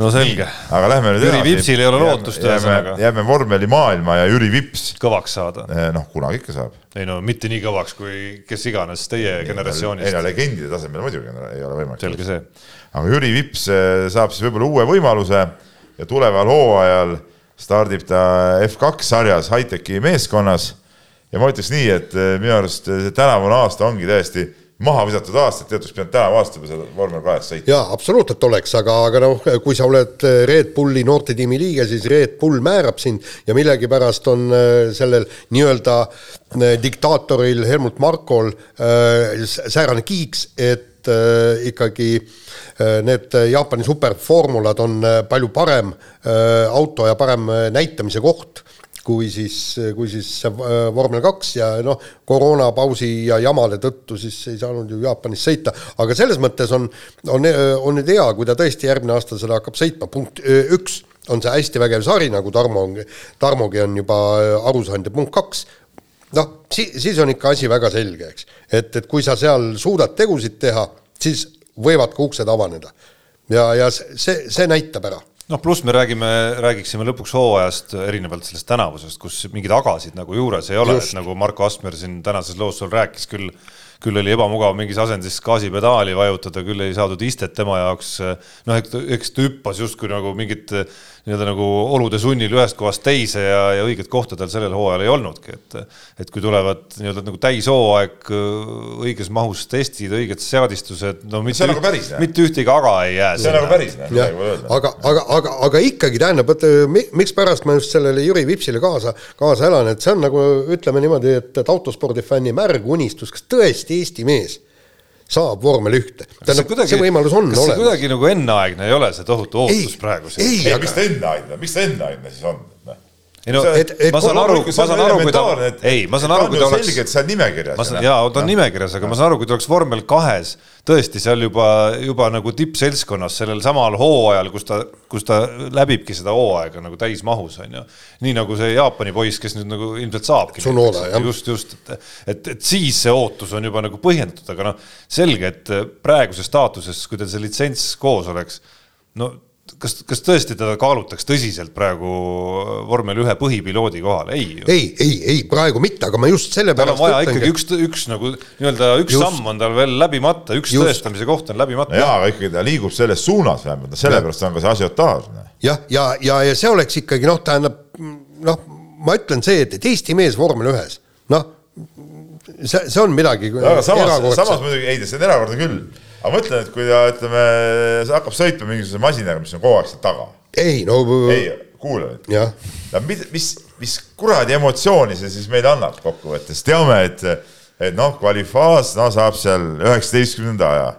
no selge. aga lähme nüüd Jüri. Vipsil ei ole lootust ühesõnaga. jääme vormelimaailma ja Jüri Vips. kõvaks saada. Eh, noh, kunagi ikka saab. ei no mitte nii kõvaks kui kes iganes teie ei, generatsioonist. ei no legendide tasemel muidugi ei ole võimalik. selge see. aga Jüri Vips eh, saab siis võib-olla uue võimaluse ja tuleval hooajal stardib ta F2 sarjas Hightechi meeskonnas. ja ma ütleks nii, et eh, minu arust tänavune aasta ongi täiesti maha visatud aastat, tead, oleks pidanud tänavu aasta peale vormel kahes sõitma. jaa, absoluutselt oleks, aga, aga noh, kui sa oled Red Bulli noortetiimi liige, siis Red Bull määrab sind ja millegipärast on äh, sellel nii-öelda äh, diktaatoril Helmut Markol äh, säärane kiiks, et ikkagi need Jaapani superformulad on palju parem auto ja parem näitamise koht kui siis, kui siis äh, vormel kaks ja noh, koroonapausi ja jamade tõttu siis ei saanud ju Jaapanis sõita, aga selles mõttes on, on, on nüüd hea, kui ta tõesti järgmine aasta seda hakkab sõitma, punkt üks, on see hästi vägev sari, nagu Tarmo Tarmogi on juba aru saanud ja punkt kaks, noh, si-, siis on ikka asi väga selge, eks. et, et kui sa seal suudad tegusid teha, siis võivad ka uksed avaneda. ja, ja see, see näitab ära noh, pluss me räägime, räägiksime lõpuks hooajast erinevalt sellest tänavusest, kus mingeid agasid nagu juures ei ole, et nagu Marko Asmer siin tänases loos sul rääkis küll, küll oli ebamugav mingis asendis gaasipedaali vajutada, küll ei saadud istet tema jaoks. noh, eks ta hüppas justkui nagu mingit nii-öelda nagu olude sunnil ühest kohast teise ja, ja õiget kohta tal sellel hooajal ei olnudki, et et kui tulevad nii-öelda nagu täishooaeg, õiges mahus testid, õiged seadistused, no mitte, nagu päris, mitte ühtegi aga ei jää. see on nagu päris, aga, aga, aga, aga ikkagi tähendab, et mikspärast ma just sellele Jüri Vipsile kaasa, kaasa elan, et see on nagu ütleme niimoodi, et, et autospordifänni märg unistus, kas tõesti Eesti mees saab vormel ühte. tähendab, see võimalus on olemas. see kuidagi nagu enneaegne ei ole, see tohutu ootus ei, praegu ei, ei, aga... mis ta enneaegne, mis ta enneaegne siis on? Ei no, et, et ma saan aru, ma saan aru, kui ta, ei, ma saan aru, kui ta oleks. selge, et see on nimekirjas. jaa, ta on nimekirjas, aga ma saan aru, kui ta oleks vormel kahes, tõesti seal juba, juba nagu tippseltskonnas sellel samal hooajal, kus ta, kus ta läbibki seda hooaega nagu täismahus, on ju. nii nagu see Jaapani poiss, kes nüüd nagu ilmselt saabki. just, just, et, et, et siis see ootus on juba nagu põhjendatud, aga noh, selge, et praeguses staatuses, kui teil see litsents koos oleks, no kas, kas tõesti teda kaalutaks tõsiselt praegu vormel ühe põhipiloodi kohal, ei ju. ei, ei, ei praegu mitte, aga ma just sellepärast. tal on vaja ikkagi üks, üks nagu nii-öelda üks just. samm on tal veel läbimata, üks just. tõestamise koht on läbimata. jaa, aga ikkagi ta liigub selles suunas vähemalt, sellepärast on ka see asiotaaž. jah, ja, ja, ja, ja see oleks ikkagi noh, tähendab noh, ma ütlen see, et, et Eesti mees vormel ühes, noh, see, see on midagi. aga samas, samas muidugi, ei, see on erakordne küll aga mõtle nüüd, kui ta ütleme, hakkab sõitma mingisuguse masinaga, mis on kogu aeg seal taga. ei no. ei, kuula nüüd. no mis, mis, mis kuradi emotsiooni see siis meile annab kokkuvõttes, teame, et, et noh, kvalifaas, no saab seal üheksateistkümnenda aja,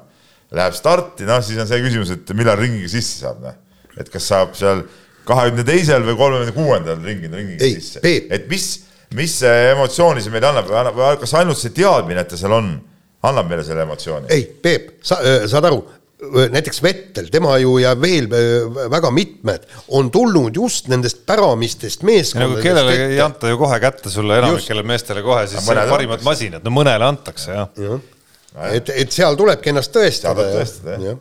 läheb starti, noh, siis on see küsimus, et millal ringiga sisse saab, noh. et kas saab seal kahekümne teisel või kolmekümne kuuendal ringiga, ringiga sisse, et mis, mis emotsiooni see meile annab, annab, kas ainult see teadmine, et ta seal on annab meile selle emotsiooni. ei, Peep, sa äh, saad aru, äh, näiteks Vettel, tema ju ja veel äh, väga mitmed on tulnud just nendest päramistest meeskondadest. nagu kellele ei anta ju kohe kätte sulle enamikele meestele kohe siis parimad masinad, no mõnele antakse jah ja. ja.. et, et seal tulebki ennast tõestada. tõestada jah ja.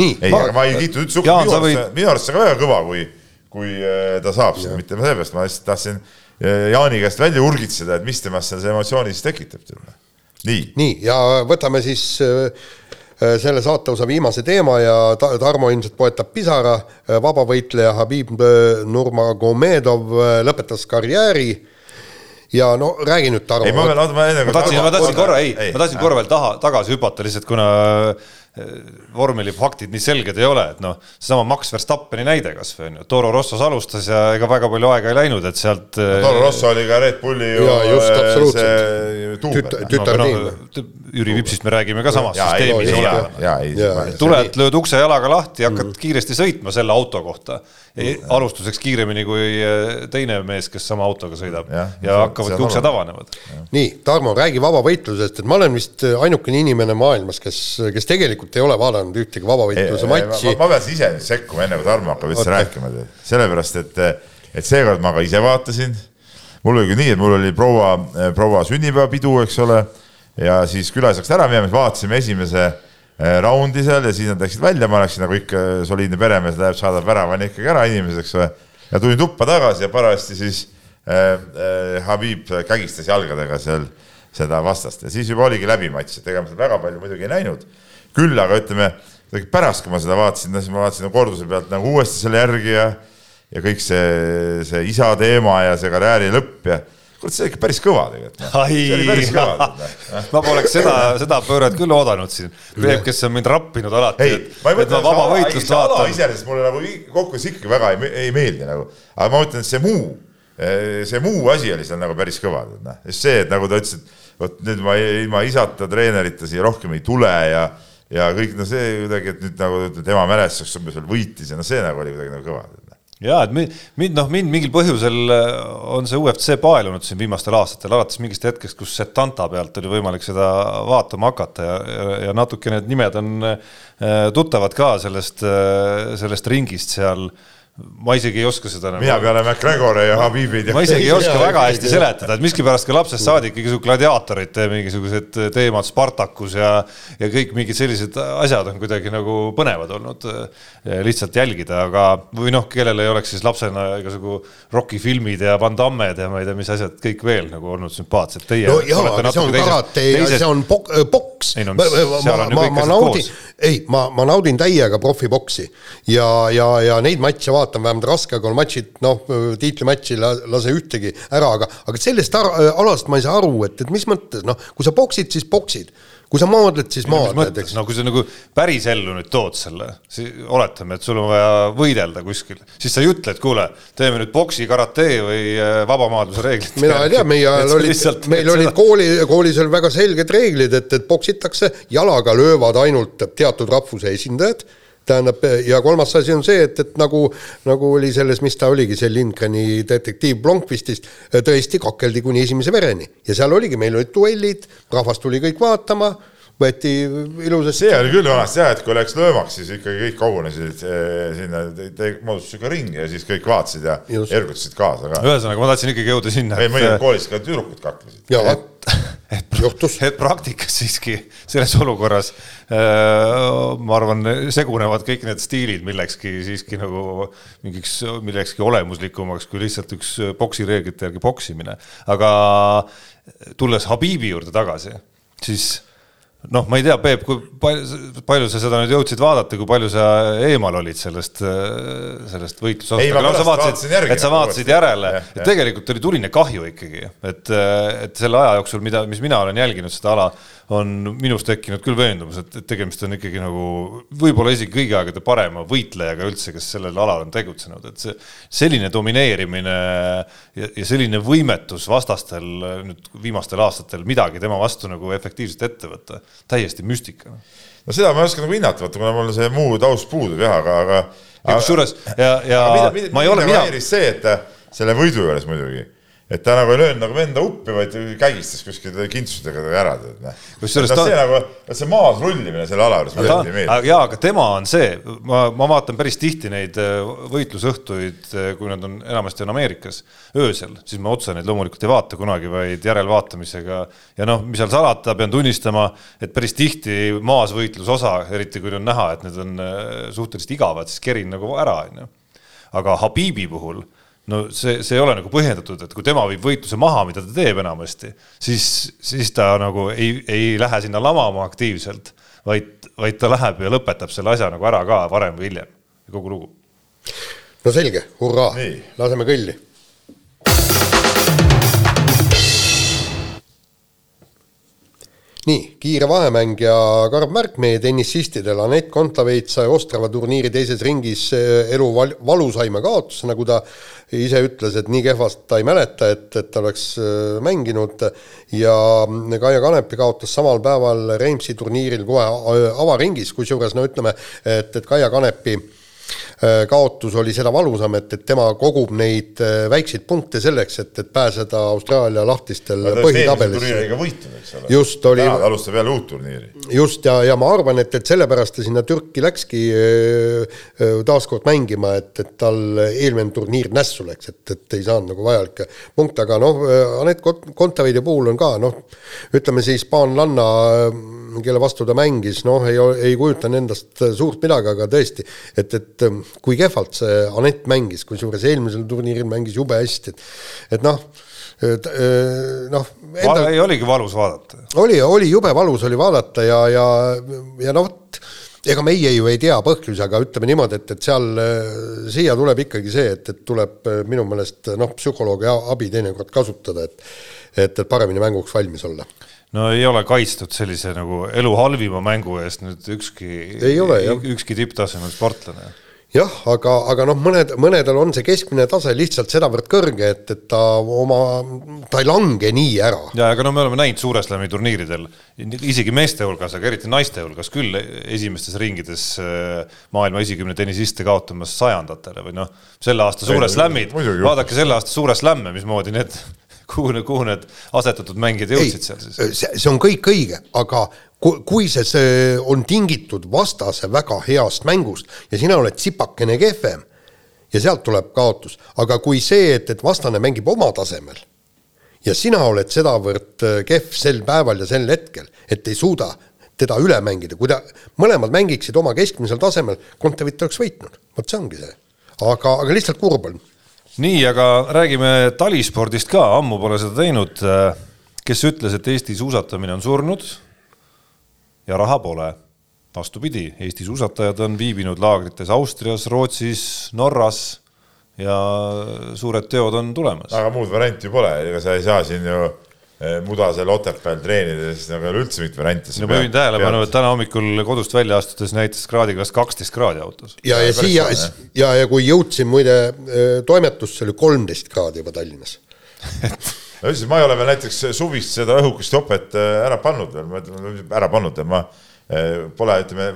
nii. ei, aga ma ei kiitnud üldse hukka, minu arust, minu arust see on väga kõva, kui, kui ta saab seda, mitte sellepärast, ma lihtsalt tahtsin Jaani käest välja urgitseda, et mis temast see emotsiooni siis tekitab nii, nii, ja võtame siis äh, äh, selle saateosa viimase teema ja Tarmo ilmselt poetab pisara, äh, vabavõitleja Habib Nurmagomedov lõpetas karjääri ja no räägi nüüd, Tarmo. ei, ma veel, oota, ma enne. ma tahtsin, ma tahtsin korra, ei, ma tahtsin korra veel taha, tagasi hüpata lihtsalt, kuna vormelifaktid nii selged ei ole, et noh, seesama Max Verstappeni näide kasvõi on ju, Toro Rossos alustas ja ega väga palju aega ei läinud, et sealt no,. Toro Rosso oli ka Red Bulli ju ja, just, see tuuber. tütartiim no,. Jüri Vipsist me räägime ka samas süsteemis tuled, lööd ukse jalaga lahti ja hakkad mm. kiiresti sõitma selle auto kohta. alustuseks kiiremini kui eh, teine mees, kes sama autoga sõidab. Ja, ja hakkavadki uksed avanevad. nii, Tarmo, räägi vabavõitlusest, et ma olen vist ainukene inimene maailmas, kes, kes tegelikult ei ole vaadanud ühtegi vabavõitluse matši. ma, ma pean ise nüüd sekkuma, enne kui Tarmo hakkab üldse rääkima, sellepärast et, et seekord ma ka ise vaatasin. mul oli nii, et mul oli proua, proua sünnipäevapidu, eks ole, ja siis külaliseks ära minema, siis vaatasime esimese eh, raundi seal ja siis nad läksid välja, ma läksin nagu ikka soliidne peremees läheb, saadab väravani ikkagi ära inimeseks või. ja tulin tuppa tagasi ja parajasti siis äh, äh, Habib kägistas jalgadega seal seda vastast ja siis juba oligi läbi matš, et ega ma seda väga palju muidugi ei näinud. küll aga ütleme, pärast, kui ma seda vaatasin, siis ma vaatasin korduse pealt nagu uuesti selle järgi ja ja kõik see, see isa teema ja see karjääri lõpp ja kurat, see oli ikka päris kõva tegelikult. päris kõva. ma poleks seda, seda pööret küll oodanud siin. Peep, kes on mind rappinud alati, et, et ma vaba võitlust vaatan. iseenesest mulle nagu kokkuvõttes ikkagi väga ei, ei meeldi nagu, aga ma ütlen, et see muu, see muu asi oli seal nagu päris kõva, noh, just see, et nagu ta ütles, et vot nüüd ma ilma isata treenerita siia rohkem ei tule ja ja kõik no see kuidagi, et nüüd nagu tema mälestuseks umbes veel võitis ja no see nagu oli kuidagi nagu kõva ja et mind, mind noh, mind mingil põhjusel äh, on see UFC paelunud siin viimastel aastatel, alates mingist hetkest, kus Setanta pealt oli võimalik seda vaatama hakata ja, ja, ja natuke need nimed on äh, tuttavad ka sellest, äh, sellest ringist seal ma isegi ei oska seda nagu. mina peale McGregori ja Habibid. ma isegi ei oska väga hästi seletada, et miskipärast ka lapsest saadik igasugused gladiaatorite mingisugused teemad, Spartakus ja, ja kõik mingid sellised asjad on kuidagi nagu põnevad olnud eh, lihtsalt jälgida, aga või noh, kellel ei oleks siis lapsena igasugu Rocki filmid ja Van Dammed ja ma ei tea, mis asjad kõik veel nagu olnud sümpaatsed. Teie no jaa, aga see on karate ja see on poks. ei no mis, seal on ju kõik asjad koos. ei, ma, ma naudin täiega profiboksi ja, ja, ja neid matše vaatan vaatan vähemalt Raskekonna matšid, noh, tiitlimatši ei lase ühtegi ära, aga, aga sellest ar alast ma ei saa aru, et, et mis mõttes, noh, kui sa boksid, siis boksid kui sa maadled, siis maadled, eks. no kui sa nagu päris ellu nüüd tood selle, oletame, et sul on vaja võidelda kuskil, siis sa ei ütle, et kuule, teeme nüüd boksi, karate või äh, vabamaadluse reeglid. mina ei tea, meie ajal olid, meil olid kooli, koolis oli väga selged reeglid, et, et boksitakse, jalaga löövad ainult teatud rahvuse esindajad tähendab, ja kolmas asi on see, et, et nagu, nagu oli selles, mis ta oligi, see Lindgreni detektiiv Blomqvistist, tõesti kakeldi kuni esimese vereni. Ja seal oligi, meil olid duellid, rahvas tuli kõik vaatama võeti ilusasti. see oli küll vanasti jah, et kui läks löömaks, siis ikkagi kõik kogunesid eh, sinna, moodustasid ka ringi ja siis kõik vaatasid ja ergutasid kaasa ka. ühesõnaga, ma tahtsin ikkagi jõuda sinna. ei, mõnikord koolis ka tüdrukud kaklesid. et, et, et praktikas siiski selles olukorras äh, ma arvan, segunevad kõik need stiilid millekski siiski nagu mingiks, millekski olemuslikumaks kui lihtsalt üks poksireeglite järgi poksimine. aga tulles Habibi juurde tagasi, siis noh, ma ei tea, Peep, kui palju, palju sa seda nüüd jõudsid vaadata, kui palju sa eemal olid sellest, sellest võitlusest? ei, ma no, pärast vaatasin järgi. et sa vaatasid järele, et tegelikult oli tuline kahju ikkagi, et, et selle aja jooksul, mida, mis mina olen jälginud seda ala, on minus tekkinud küll veendumus, et, et tegemist on ikkagi nagu võib-olla isegi kõigi aegade parema võitlejaga üldse, kes sellel alal on tegutsenud, et see selline domineerimine ja, ja selline võimetus vastastel nüüd viimastel aastatel midagi tema vastu nagu efektiivselt ette võtta, täiesti müstika. no seda ma ei oska nagu hinnata, vaata kuna mul see muu taust puudub jah, aga, aga. ja kusjuures ja, ja mida, mida, ma ei ole mina. see, et selle võidu juures muidugi et ta nagu ei löönud nagu venda uppi, vaid kägistas kuskil kintsudega ära, tead noh. kusjuures ta see nagu, see maas rullimine selle ala juures mulle ei meeldi. jaa, aga tema on see, ma, ma vaatan päris tihti neid äh, võitlusõhtuid, äh, kui nad on enamasti on Ameerikas öösel, siis ma otse neid loomulikult ei vaata kunagi, vaid järelvaatamisega. ja noh, mis seal salata, pean tunnistama, et päris tihti maasvõitlusosa, eriti kui on näha, et need on äh, suhteliselt igavad, siis kerin nagu ära, onju. aga Habibi puhul no see, see ei ole nagu põhjendatud, et kui tema viib võitluse maha, mida ta teeb enamasti, siis, siis ta nagu ei, ei lähe sinna lamama aktiivselt, vaid, vaid ta läheb ja lõpetab selle asja nagu ära ka varem või hiljem, kogu lugu. no selge, hurraa, laseme kõlli. Nii, kiire vahemäng ja karm märk meie tennisistidel, Anett Kontaveit sai Ostrava turniiri teises ringis elu val-, valusaima kaotuse, nagu ta ise ütles, et nii kehvast ta ei mäleta, et, et ta oleks mänginud. Ja Kaia Kanepi kaotas samal päeval Reimsi turniiril kohe avaringis, kusjuures no ütleme, et, et Kaia Kanepi Äh, kaotus oli seda valusam, et, et tema kogub neid äh, väikseid punkte selleks, et, et pääseda Austraalia lahtistel põhitabelisse. just, oli. alustab jälle uut turniiri. just, ja, ja ma arvan, et, et sellepärast ta sinna Türki läkski äh, taaskord mängima, et, et tal eelmine turniir nässu läks, et, et ei saanud nagu vajalikke punkte, aga noh, Anett Kontaveidi puhul on ka noh, ütleme siis Paanlanna kelle vastu ta mängis, noh, ei, ei kujutanud endast suurt midagi, aga tõesti, et, et ähm, kui kehvalt see Anett mängis, kusjuures eelmisel turniiril mängis jube hästi, et et noh, äh, noh enda.... ei oligi valus vaadata? oli, oli jube valus oli vaadata ja, ja, ja noh, vot ega meie ju ei tea põhjusi, aga ütleme niimoodi, et, et seal äh, siia tuleb ikkagi see, et, et tuleb äh, minu meelest noh, psühholoogi abi teinekord kasutada, et et, et paremini mänguks valmis olla. No ei ole kaitstud sellise nagu elu halvima mängu eest nüüd ükski, ükski tipptasemel sportlane jah, aga, aga noh, mõned, mõnedel on see keskmine tase lihtsalt sedavõrd kõrge, et, et ta oma, ta ei lange nii ära. ja, aga no me oleme näinud Suure Slami turniiridel, isegi meeste hulgas, aga eriti naiste hulgas küll esimestes ringides äh, maailma esikümne tennisiste kaotamas sajandatele või noh, selle aasta Suure Slamid, vaadake selle aasta Suure Slamme, mismoodi need kuhu, kuhu need asetatud mängijad jõudsid seal siis? see on kõik õige, aga kui, see, see on tingitud vastase väga heast mängust ja sina oled tsipakene kehvem ja sealt tuleb kaotus, aga kui see, et, et vastane mängib oma tasemel ja sina oled sedavõrd äh, kehv sel päeval ja sel hetkel, et ei suuda teda üle mängida, kui ta, mõlemad mängiksid oma keskmisel tasemel, Kontaveit oleks võitnud, vot see ongi see. aga, aga lihtsalt kurb on nii, aga räägime talispordist ka, ammu pole seda teinud. kes ütles, et Eesti suusatamine on surnud ja raha pole? vastupidi, Eesti suusatajad on viibinud laagrites Austrias, Rootsis, Norras ja suured teod on tulemas. aga muud varianti pole, ega sa ei saa siin ju Eh, mudasel Otepääl treenides nagu ei ole üldse mingit varianti. no ma juhin tähelepanu, et täna hommikul kodust välja astudes näitas kraadiklass kaksteist kraadi autos. ja, ja siia ja, ja kui jõudsin muide eh, toimetusse, oli kolmteist kraadi juba Tallinnas no ütlesin, ma ei ole veel näiteks suvist seda õhukest jopet eh, ära pannud veel, ma ütlen, ära pannud ma pole, ütleme,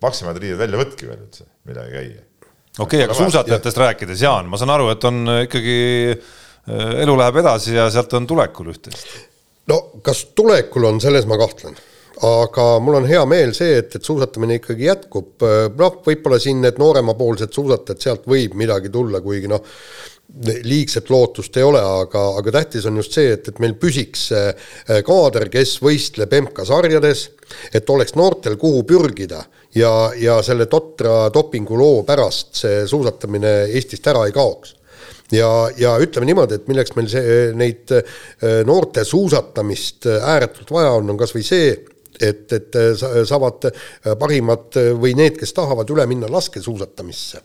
paksemad riied välja võtki veel üldse, midagi käia. okei okay,, aga suusatajatest rääkides, Jaan, ma saan aru, et on ikkagi Äh, elu läheb edasi ja sealt on tulekul üht-teist. no kas tulekul on, selles ma kahtlen aga mul on hea meel see, et, et suusatamine ikkagi jätkub, äh, noh, võib-olla siin need nooremapoolsed suusatajad, sealt võib midagi tulla, kuigi noh, liigset lootust ei ole, aga, aga tähtis on just see, et, et meil püsiks äh, kaader, kes võistleb MK-sarjades, et oleks noortel kuhu pürgida ja, ja selle totra dopinguloo pärast see suusatamine Eestist ära ei kaoks ja, ja ütleme niimoodi, et milleks meil see, neid äh, noorte suusatamist ääretult vaja on, on kas või see, et, et äh, saavad parimad või need, kes tahavad üle minna laskesuusatamisse.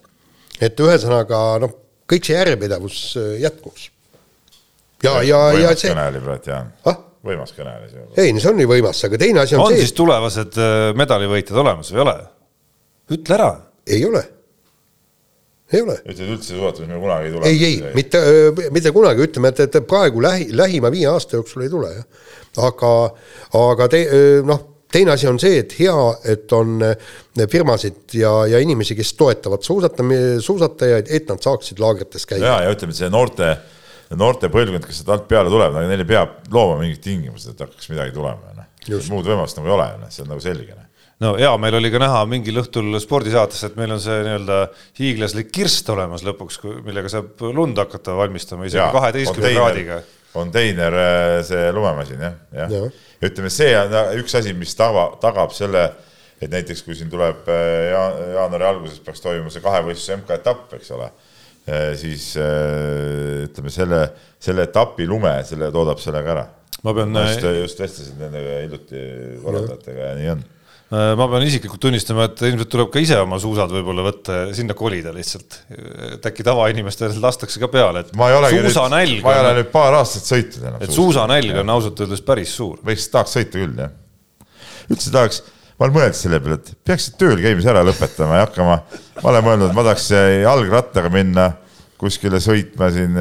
et ühesõnaga noh, kõik see järjepidevus jätkuks. ja, ja, ja see. kõne oli praegu, Jaan ah?. võimas kõne oli see. ei, no see on ju võimas, aga teine asi on, on see. on siis tulevased medalivõitjad olemas või ei ole? ütle ära. ei ole ei ole. ütled üldse suusatamine kunagi ei tule? ei, ei, mitte, mitte kunagi, ütleme, et, et praegu lähi, lähima viie aasta jooksul ei tule, jah. aga, aga te, noh, teine asi on see, et hea, et on firmasid ja, ja inimesi, kes toetavad suusatami-, suusatajaid, et nad saaksid laagrites käia. ja, ja ütleme, et see noorte, noorte põlvkond, kes sealt alt peale tuleb, neile peab looma mingid tingimused, et hakkaks midagi tulema, noh. muud võimalust nagu ei ole, noh, see on nagu selge, noh no hea meel oli ka näha mingil õhtul spordisaates, et meil on see nii-öelda hiiglaslik kirst olemas lõpuks, millega saab lund hakata valmistama isegi kaheteistkümne kraadiga. Konteiner, äh, see lumemasin jah, jah ja. ja ütleme, see on üks asi, mis tava, tagab selle, et näiteks kui siin tuleb äh, ja, jaanuari alguses peaks toimuma see kahevõistluse MK-etapp, eks ole, äh, siis ütleme selle, selle etapi lume, selle toodab sellega ära. ma pean. just, just vestlesin nendega hiljuti korraldajatega ja nii on Äh, ma pean isiklikult tunnistama, et ilmselt tuleb ka ise oma suusad võib-olla võtta ja sinna kolida lihtsalt. et äkki tavainimestele lastakse ka peale, et suusanälg. ma ei ole nüüd paar aastat sõitnud enam. et suusanälg on ausalt öeldes päris suur. võiks, tahaks sõita küll, jah. üldse tahaks ma olen mõelnud selle peale, et peaksid tööl käimise ära lõpetama ja hakkama, ma olen mõelnud, ma tahaks jalgrattaga minna kuskile sõitma siin,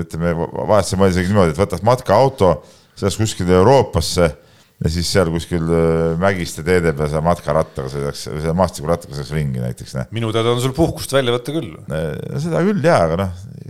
ütleme, vahest sa mõtled isegi niimoodi, et võtad matkaauto, sõidaks kuskile Euroopasse ja siis seal kuskil mägiste teede peal sa matkarattaga sõidaks, selle maastikurattaga sõidaks ringi näiteks. minu teada on sul puhkust välja võtta küll. seda küll jaa, aga noh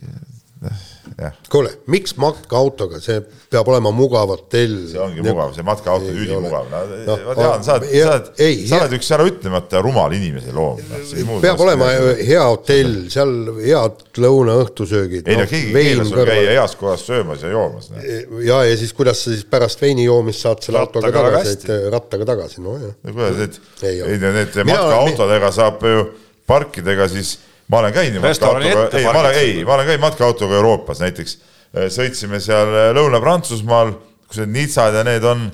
kuule, miks matkaautoga, see peab olema mugav hotell. see ongi ja... mugav, see matkaauto on ülimugav, no, no ma tean, sa oled, sa oled, sa oled üks äraütlemata rumal inimese loom no,. peab olema hea hotell, seal head lõuna-õhtusöögid. ei no keegi ei keela sul käia heas kohas söömas ja joomas no.. ja, ja siis kuidas sa siis pärast veini joomist saad selle autoga tagasi, et rattaga tagasi, nojah. no kuidas, et ei, ei need matkaautodega saab ju parkidega siis ma olen käinud matkaautoga, ei, ma olen, ei, ma olen käinud matkaautoga Euroopas näiteks. Äh, sõitsime seal äh, Lõuna-Prantsusmaal, kus need Nitsad ja need on,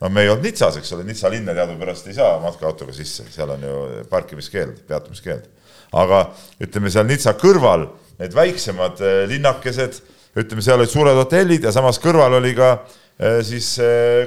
no me ei olnud Nitsas, eks ole, Nitsa linna teadupärast ei saa matkaautoga sisse, seal on ju parkimiskeeld, peatumiskeeld. aga ütleme seal Nitsa kõrval need väiksemad äh, linnakesed, ütleme, seal olid suured hotellid ja samas kõrval oli ka siis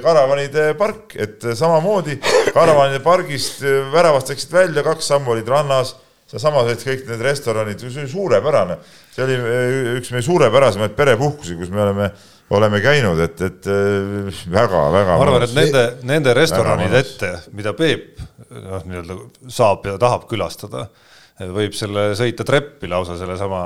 karavanide park, et samamoodi karavanide pargist väravast läksid välja, kaks sammu olid rannas olid kõik need restoranid, see oli suurepärane, see oli eh, üks meie suurepärasemaid perepuhkusi, kus me oleme, oleme käinud, et, et väga-väga. Eh, ma arvan, et nende, nende restoranide ette, mida Peep noh, nii-öelda saab ja tahab külastada võib selle sõita treppi lausa sellesama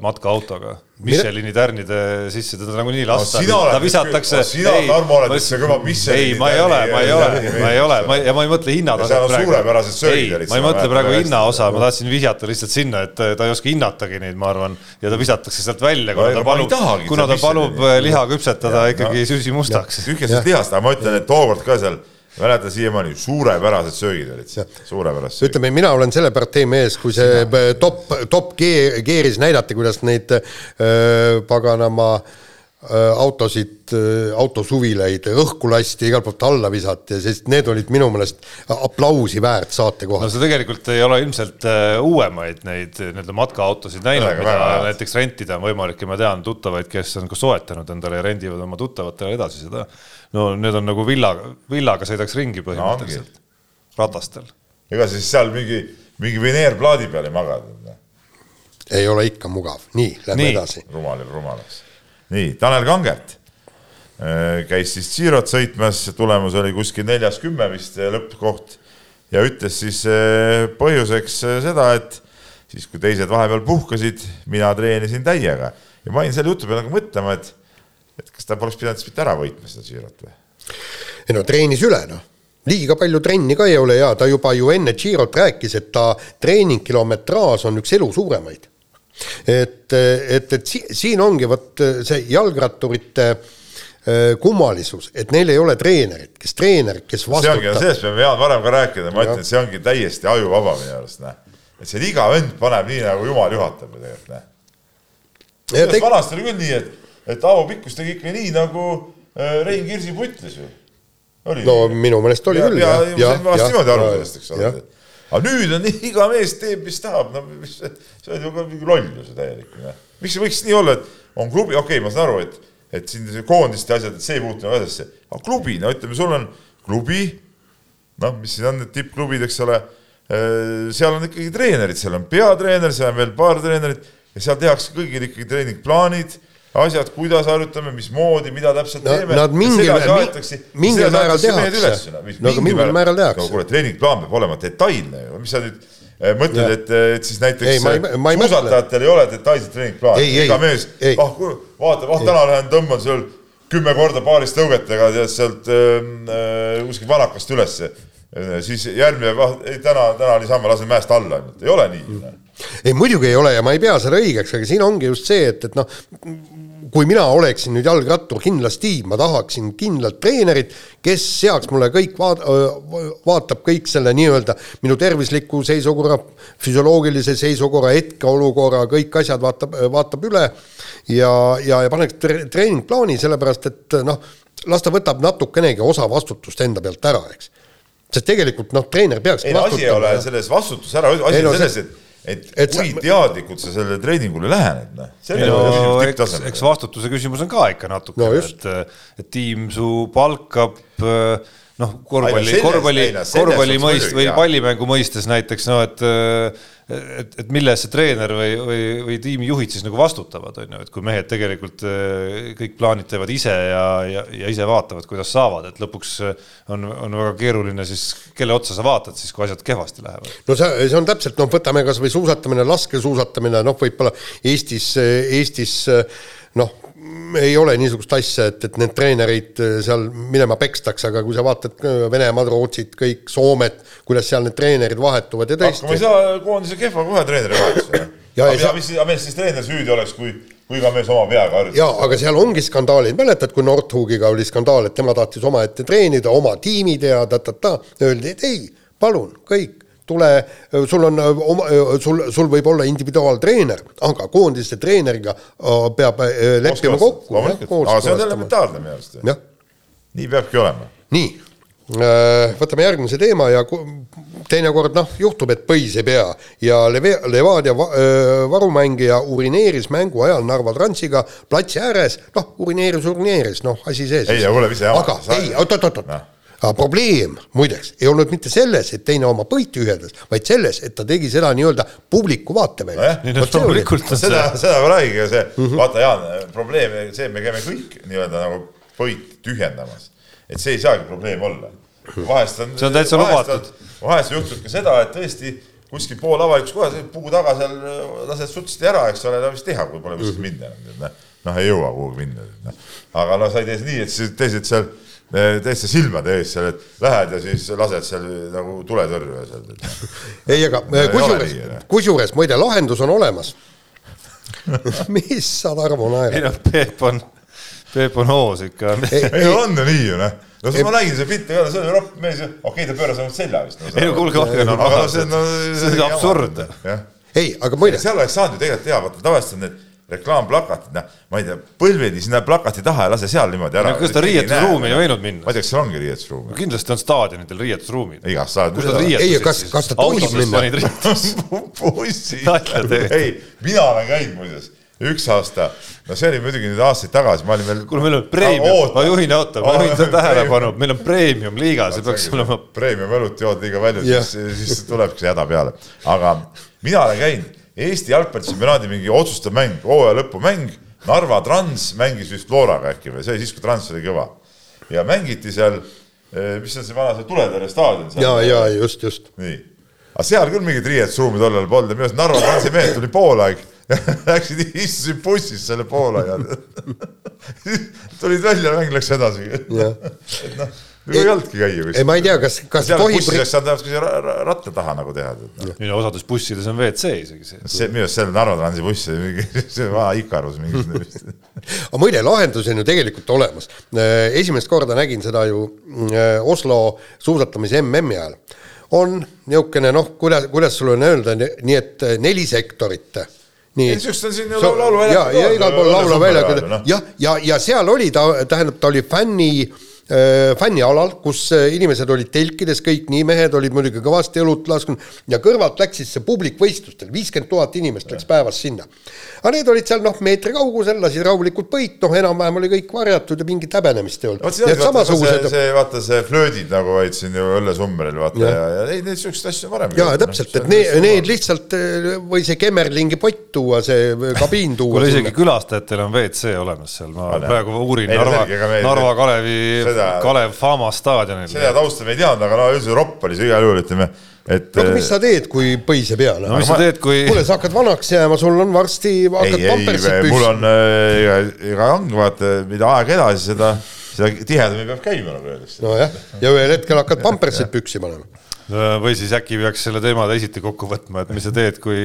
matkaautoga. Michelini tärnide sisse teda nagunii lasta no,, ta visatakse. sina, Tarmo, oled üldse kõva Michelini. ei, ma ei ole, ma ei ole, ma ei ole, ma ja ma ei mõtle hinnataset praegu. suurepärased söögid olid. ma ei mõtle praegu hinna osa, ma tahtsin vihjata lihtsalt sinna, et ta ei oska hinnatagi neid, ma arvan, ja ta visatakse sealt välja, kuna ta palub, kuna ta palub liha küpsetada ikkagi süsimustaks. tühjast lihast, aga ma ütlen, et tookord ka seal mäletan siiamaani, suurepärased söögid olid, suurepärased söögid. ütleme, mina olen selle partei mees, kui see Sina. top, top geeris näidati, kuidas neid äh, paganama äh, autosid äh,, autosuvilaid õhku lasti, igalt poolt alla visati, sest need olid minu meelest aplausi väärt saatekohad. no sa tegelikult ei ole ilmselt äh, uuemaid neid nii-öelda matkaautosid näinud, mida väga näiteks rentida on võimalik ja ma tean tuttavaid, kes on ka soetanud endale ja rendivad oma tuttavatele edasi seda no need on nagu villaga, villaga sõidaks ringi põhimõtteliselt no,, ratastel. ega siis seal mingi, mingi vineerplaadi peal ei magada? ei ole ikka mugav, nii, lähme nii. edasi. rumal ja rumalaks. nii, Tanel Kangert äh, käis siis Girot sõitmas, tulemus oli kuskil neljas kümme vist lõppkoht ja ütles siis äh, põhjuseks äh, seda, et siis, kui teised vahepeal puhkasid, mina treenisin täiega ja ma jäin selle jutu peale nagu mõtlema, et et kas ta poleks pidanud siis mitte ära võitma seda Girot või? ei no treenis üle noh, liiga palju trenni ka ei ole ja ta juba ju enne Girot rääkis, et ta treeningkilometraaž on üks elu suuremaid. et, et, et si siin ongi vot see jalgratturite äh, kummalisus, et neil ei ole treenerit, kes treener, kes vastutab. sellest me peame varem ka rääkida, ma ütlen, see ongi täiesti ajuvaba minu arust, näe. et seal iga vend paneb nii, nagu jumal juhatab ju tegelikult, näe. vanasti oli küll nii, et et Aavo Pikkus tegi ikka nii, nagu äh, Rein Kirsipu ütles ju. no minu meelest oli ja, küll. ja, ja, ja, ma sain niimoodi aru sellest, eks ole. aga nüüd on nii, iga mees teeb, mis tahab, no mis, see on ju ka mingi lollus täielik. miks see võiks nii olla, et on klubi, okei okay,, ma saan aru, et, et siin koondiste asjad, et see ei puutu nagu asjasse, aga klubi, no ütleme, sul on klubi, noh, mis siin on need tippklubid, eks ole, äh, seal on ikkagi treenerid, seal on peatreener, seal on veel paar treenerit ja seal tehakse kõigil ikkagi treeningplaanid asjad, kuidas harjutame, mismoodi, mida täpselt no, teeme. Nad mingil, mingil määral tehakse. no aga mingil määral tehakse. no kuule, treeningplaan peab olema detailne ju, mis sa nüüd eh, mõtled, et, et siis näiteks suusatajatel ei ole detailset treeningplaani, iga mees, ah vaata, ah täna lähen tõmban seal kümme korda paaris tõugetega tead sealt äh, kuskilt vanakast ülesse, siis järgmine, ei täna, täna niisama lasen mäest alla ei ole nii mm ei muidugi ei ole ja ma ei pea seda õigeks, aga siin ongi just see, et, et noh, kui mina oleksin nüüd jalgrattur kindlasti, ma tahaksin kindlat treenerit, kes seaks mulle kõik vaat-, vaatab kõik selle nii-öelda minu tervisliku seisukorra, füsioloogilise seisukorra, hetkeolukorra, kõik asjad vaatab, vaatab üle ja, ja, ja paneks tre treeningplaani, sellepärast et noh, las ta võtab natukenegi osa vastutust enda pealt ära, eks. sest tegelikult noh, treener peakski ei no asi ei ole selles vastutus ära, asi on selles, et et, et kui sa... teadlikult sa sellele treeningule lähened, noh. No, eks, eks vastutuse küsimus on ka ikka natuke no, et, et tiim su palkab, noh, korvpalli, korvpalli, korvpalli mõist või pallimängu mõistes näiteks noh, et et, et mille eest see treener või, või, või tiimijuhid siis nagu vastutavad, on ju, et kui mehed tegelikult kõik plaanid teevad ise ja, ja, ja ise vaatavad, kuidas saavad, et lõpuks on, on väga keeruline siis, kelle otsa sa vaatad siis, kui asjad kehvasti lähevad. no see, see on täpselt, noh, võtame kasvõi suusatamine, laskesuusatamine, noh, võib-olla Eestis, Eestis noh ei ole niisugust asja, et, et need treenerid äh, seal minema pekstakse, aga kui sa vaatad äh, Venemaad, Rootsit, kõik Soomet, kuidas seal need treenerid vahetuvad ja tõesti. hakkama ei saa koondise kehva kohe treeneri vahetusele. aga, aga mis, mis siis treener süüdi oleks, kui, kui ka mees oma peaga harjutab? jaa, aga seal ongi skandaalid, mäletad, kui Nordhugiga oli skandaal, et tema tahtis omaette treenida, oma tiimi teha ta,, ta-ta-ta, öeldi, et ei, palun, kõik tule, sul on oma, sul, sul võib olla individuaaltreener, aga koondise treeneriga äh, peab äh, leppima kokku. aga see on elementaarne minu arust. nii peabki olema. nii, äh, võtame järgmise teema ja teinekord noh, juhtub, et põis ei pea. Ja Leve-, Levadia varumängija urineeris mängu ajal Narva Transiga platsi ääres, noh, urineeris, urineeris, noh, asi sees. ei, kuule, mis see aga ei, oot-oot-oot aga probleem muideks ei olnud mitte selles, et teine oma põiti ühendas, vaid selles, et ta tegi seda nii-öelda publiku vaateväljas no. loomulikult seda, seda ma räägin, see mm, -hmm. vaata Jaan, probleem see, et me käime kõik nii-öelda nagu põiti tühjendamas, et see ei saagi probleem olla. vahest on. see on täitsa lubatud. vahest juhtub ka seda, et tõesti kuskil pool avalikus kohas, puu taga seal lased sutsti ära, eks ole, no mis teha, kui pole kuskil minna, noh, ei jõua kuhugi minna, noh. aga no sa ei tee nii, et siis teised seal täitsa silmade ees seal, et lähed ja siis lased seal nagu tuletõrje seal. ei, aga kusjuures, kusjuures muide, lahendus on olemas mis sa, Tarmo, naerad? ei noh, Peep on, Peep on hoos ikka. ei, ei on ju nii ju noh no siis ma nägin seda pilti ka, see oli ropp mees, okei okay,, ta pööras ainult selja vist no,. ei no kuulge, olge normaalsed, see on absurd. ei, aga muide. seal oleks saanud ju tegelikult teha, vaata tavaliselt on need reklaamplakatid, noh, ma ei tea, põlvedi sinna plakati taha ja lase seal niimoodi ära. kas ta riietusruumi ei võinud minna? ma ei tea, kas seal ongi riietusruum no,? kindlasti on staadionidel riietusruumid. igas staadionil. ei, kas, kas ta tohib minna? bussi. ei, mina olen käinud muuseas üks aasta, no see oli muidugi nüüd aastaid tagasi, ma olin veel. kuule, meil on premium, ma juhin, oota, ma juhin seda tähelepanu, meil on premium liiga, see peaks olema. Premium õlut jood liiga palju, siis, siis tulebki see häda peale, aga mina olen käinud Eesti jalgpalličempionaadi mingi otsustav mäng, hooaja lõpumäng, Narva Trans mängis vist Floraga äkki või see oli siis, kui Trans oli kõva. ja mängiti seal, eh, mis on see vana, see Tuletõrje staadion. ja, ja just, just. nii, aga seal küll mingit riietusruumi tollal polnud ja minu arust Narva Transi mehed tuli poolaeg Läksid, istusid bussis selle poolaja tulid välja, mäng läks edasi. et noh ei olnudki käia vist. ei, ma ei tea, kas, kas tohib. bussidest saad natuke ratta taha nagu teha. ei no osades bussides on WC isegi see. see, minu arust see on Narva Transi buss, see vana Ikarus mingi aga muide, lahendus on ju tegelikult olemas. Äh, esimest korda nägin seda ju äh, Oslo suusatamise MM-i ajal. on niisugune noh, kuidas, kuidas sulle on öelda, nii et äh, neli sektorit nii. niisugust on siin ju lauluväljakul. ja, ja igal pool lauluväljakul, jah, ja, ja seal oli ta, tähendab, ta oli fänni fännialal, kus äh, inimesed olid telkides, kõik, nii mehed olid muidugi kõvasti õlut lasknud ja kõrvalt läks siis see publik võistlustel, viiskümmend tuhat inimest läks päevas sinna. aga need olid seal noh, meetri kaugusel, lasid rahulikult põit, noh, enam-vähem oli kõik varjatud ja mingit häbenemist ei olnud. vot see, samasugused... see, vaata see flöödid nagu olid siin ju õllesummeril, vaata ja, ja, ja neid, neid siukseid asju on varem. jaa, täpselt, et need, need lihtsalt äh, või see Kemmerlingi pott tuua, see kabiin tuua. kuule, isegi külastajatel on WC olemas seal, ma praegu uurin Narva, Narva Kalevi seda, Kalev Fama staadionil. seda tausta me ei teadnud, aga no üldiselt ropp oli see igal juhul, ütleme, et. no aga mis sa teed, kui põis ei pea? no mis sa teed, kui. kuule, sa hakkad vanaks jääma, sul on varsti, hakkad pampersid püsti. mul on, ega, ega ongi vaata, mida aeg edasi, seda, seda tihedamini peab käima nagu öeldakse. nojah, ja ühel hetkel hakkad pampersid püksi panema või siis äkki peaks selle teema teisiti kokku võtma, et mis sa teed, kui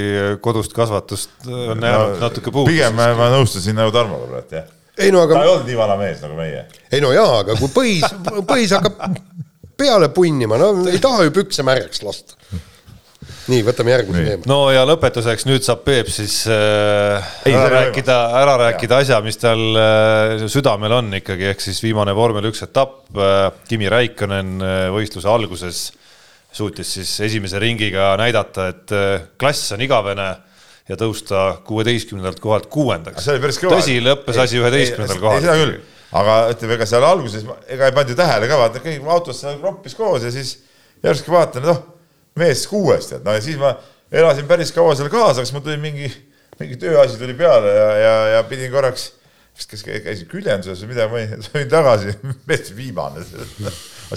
kodust kasvatust on jäänud no, natuke puudu. pigem ma, ma nõustusin nagu Tarmoga praegu, jah ei no aga. ta ei olnud nii vana mees nagu meie. ei no jaa, aga kui põis, põis hakkab peale punnima, no ei taha ju pükse märjaks lasta. nii, võtame järgmise teema. no ja lõpetuseks nüüd saab Peep siis äh, ei, ära rääkida, ära rääkida asja, mis tal äh, südamel on ikkagi, ehk siis viimane vormel üks etapp äh,. Kimi Raikkonen äh, võistluse alguses suutis siis esimese ringiga näidata, et äh, klass on igavene ja tõusta kuueteistkümnendalt kohalt kuuendaks. tõsi, lõppes asi üheteistkümnendal kohal. seda küll, aga ütleme, ega seal alguses ega ei pannud ju tähele ka, vaata kõik autos seal kroppis koos ja siis järsku vaatan, noh, mees kuues tead, no ja siis ma elasin päris kaua seal kaasa, kas mul tuli mingi, mingi tööasi tuli peale ja, ja, ja pidin korraks, kas kä- käisin küljenduses või midagi, ma tulin tagasi, mees viimane.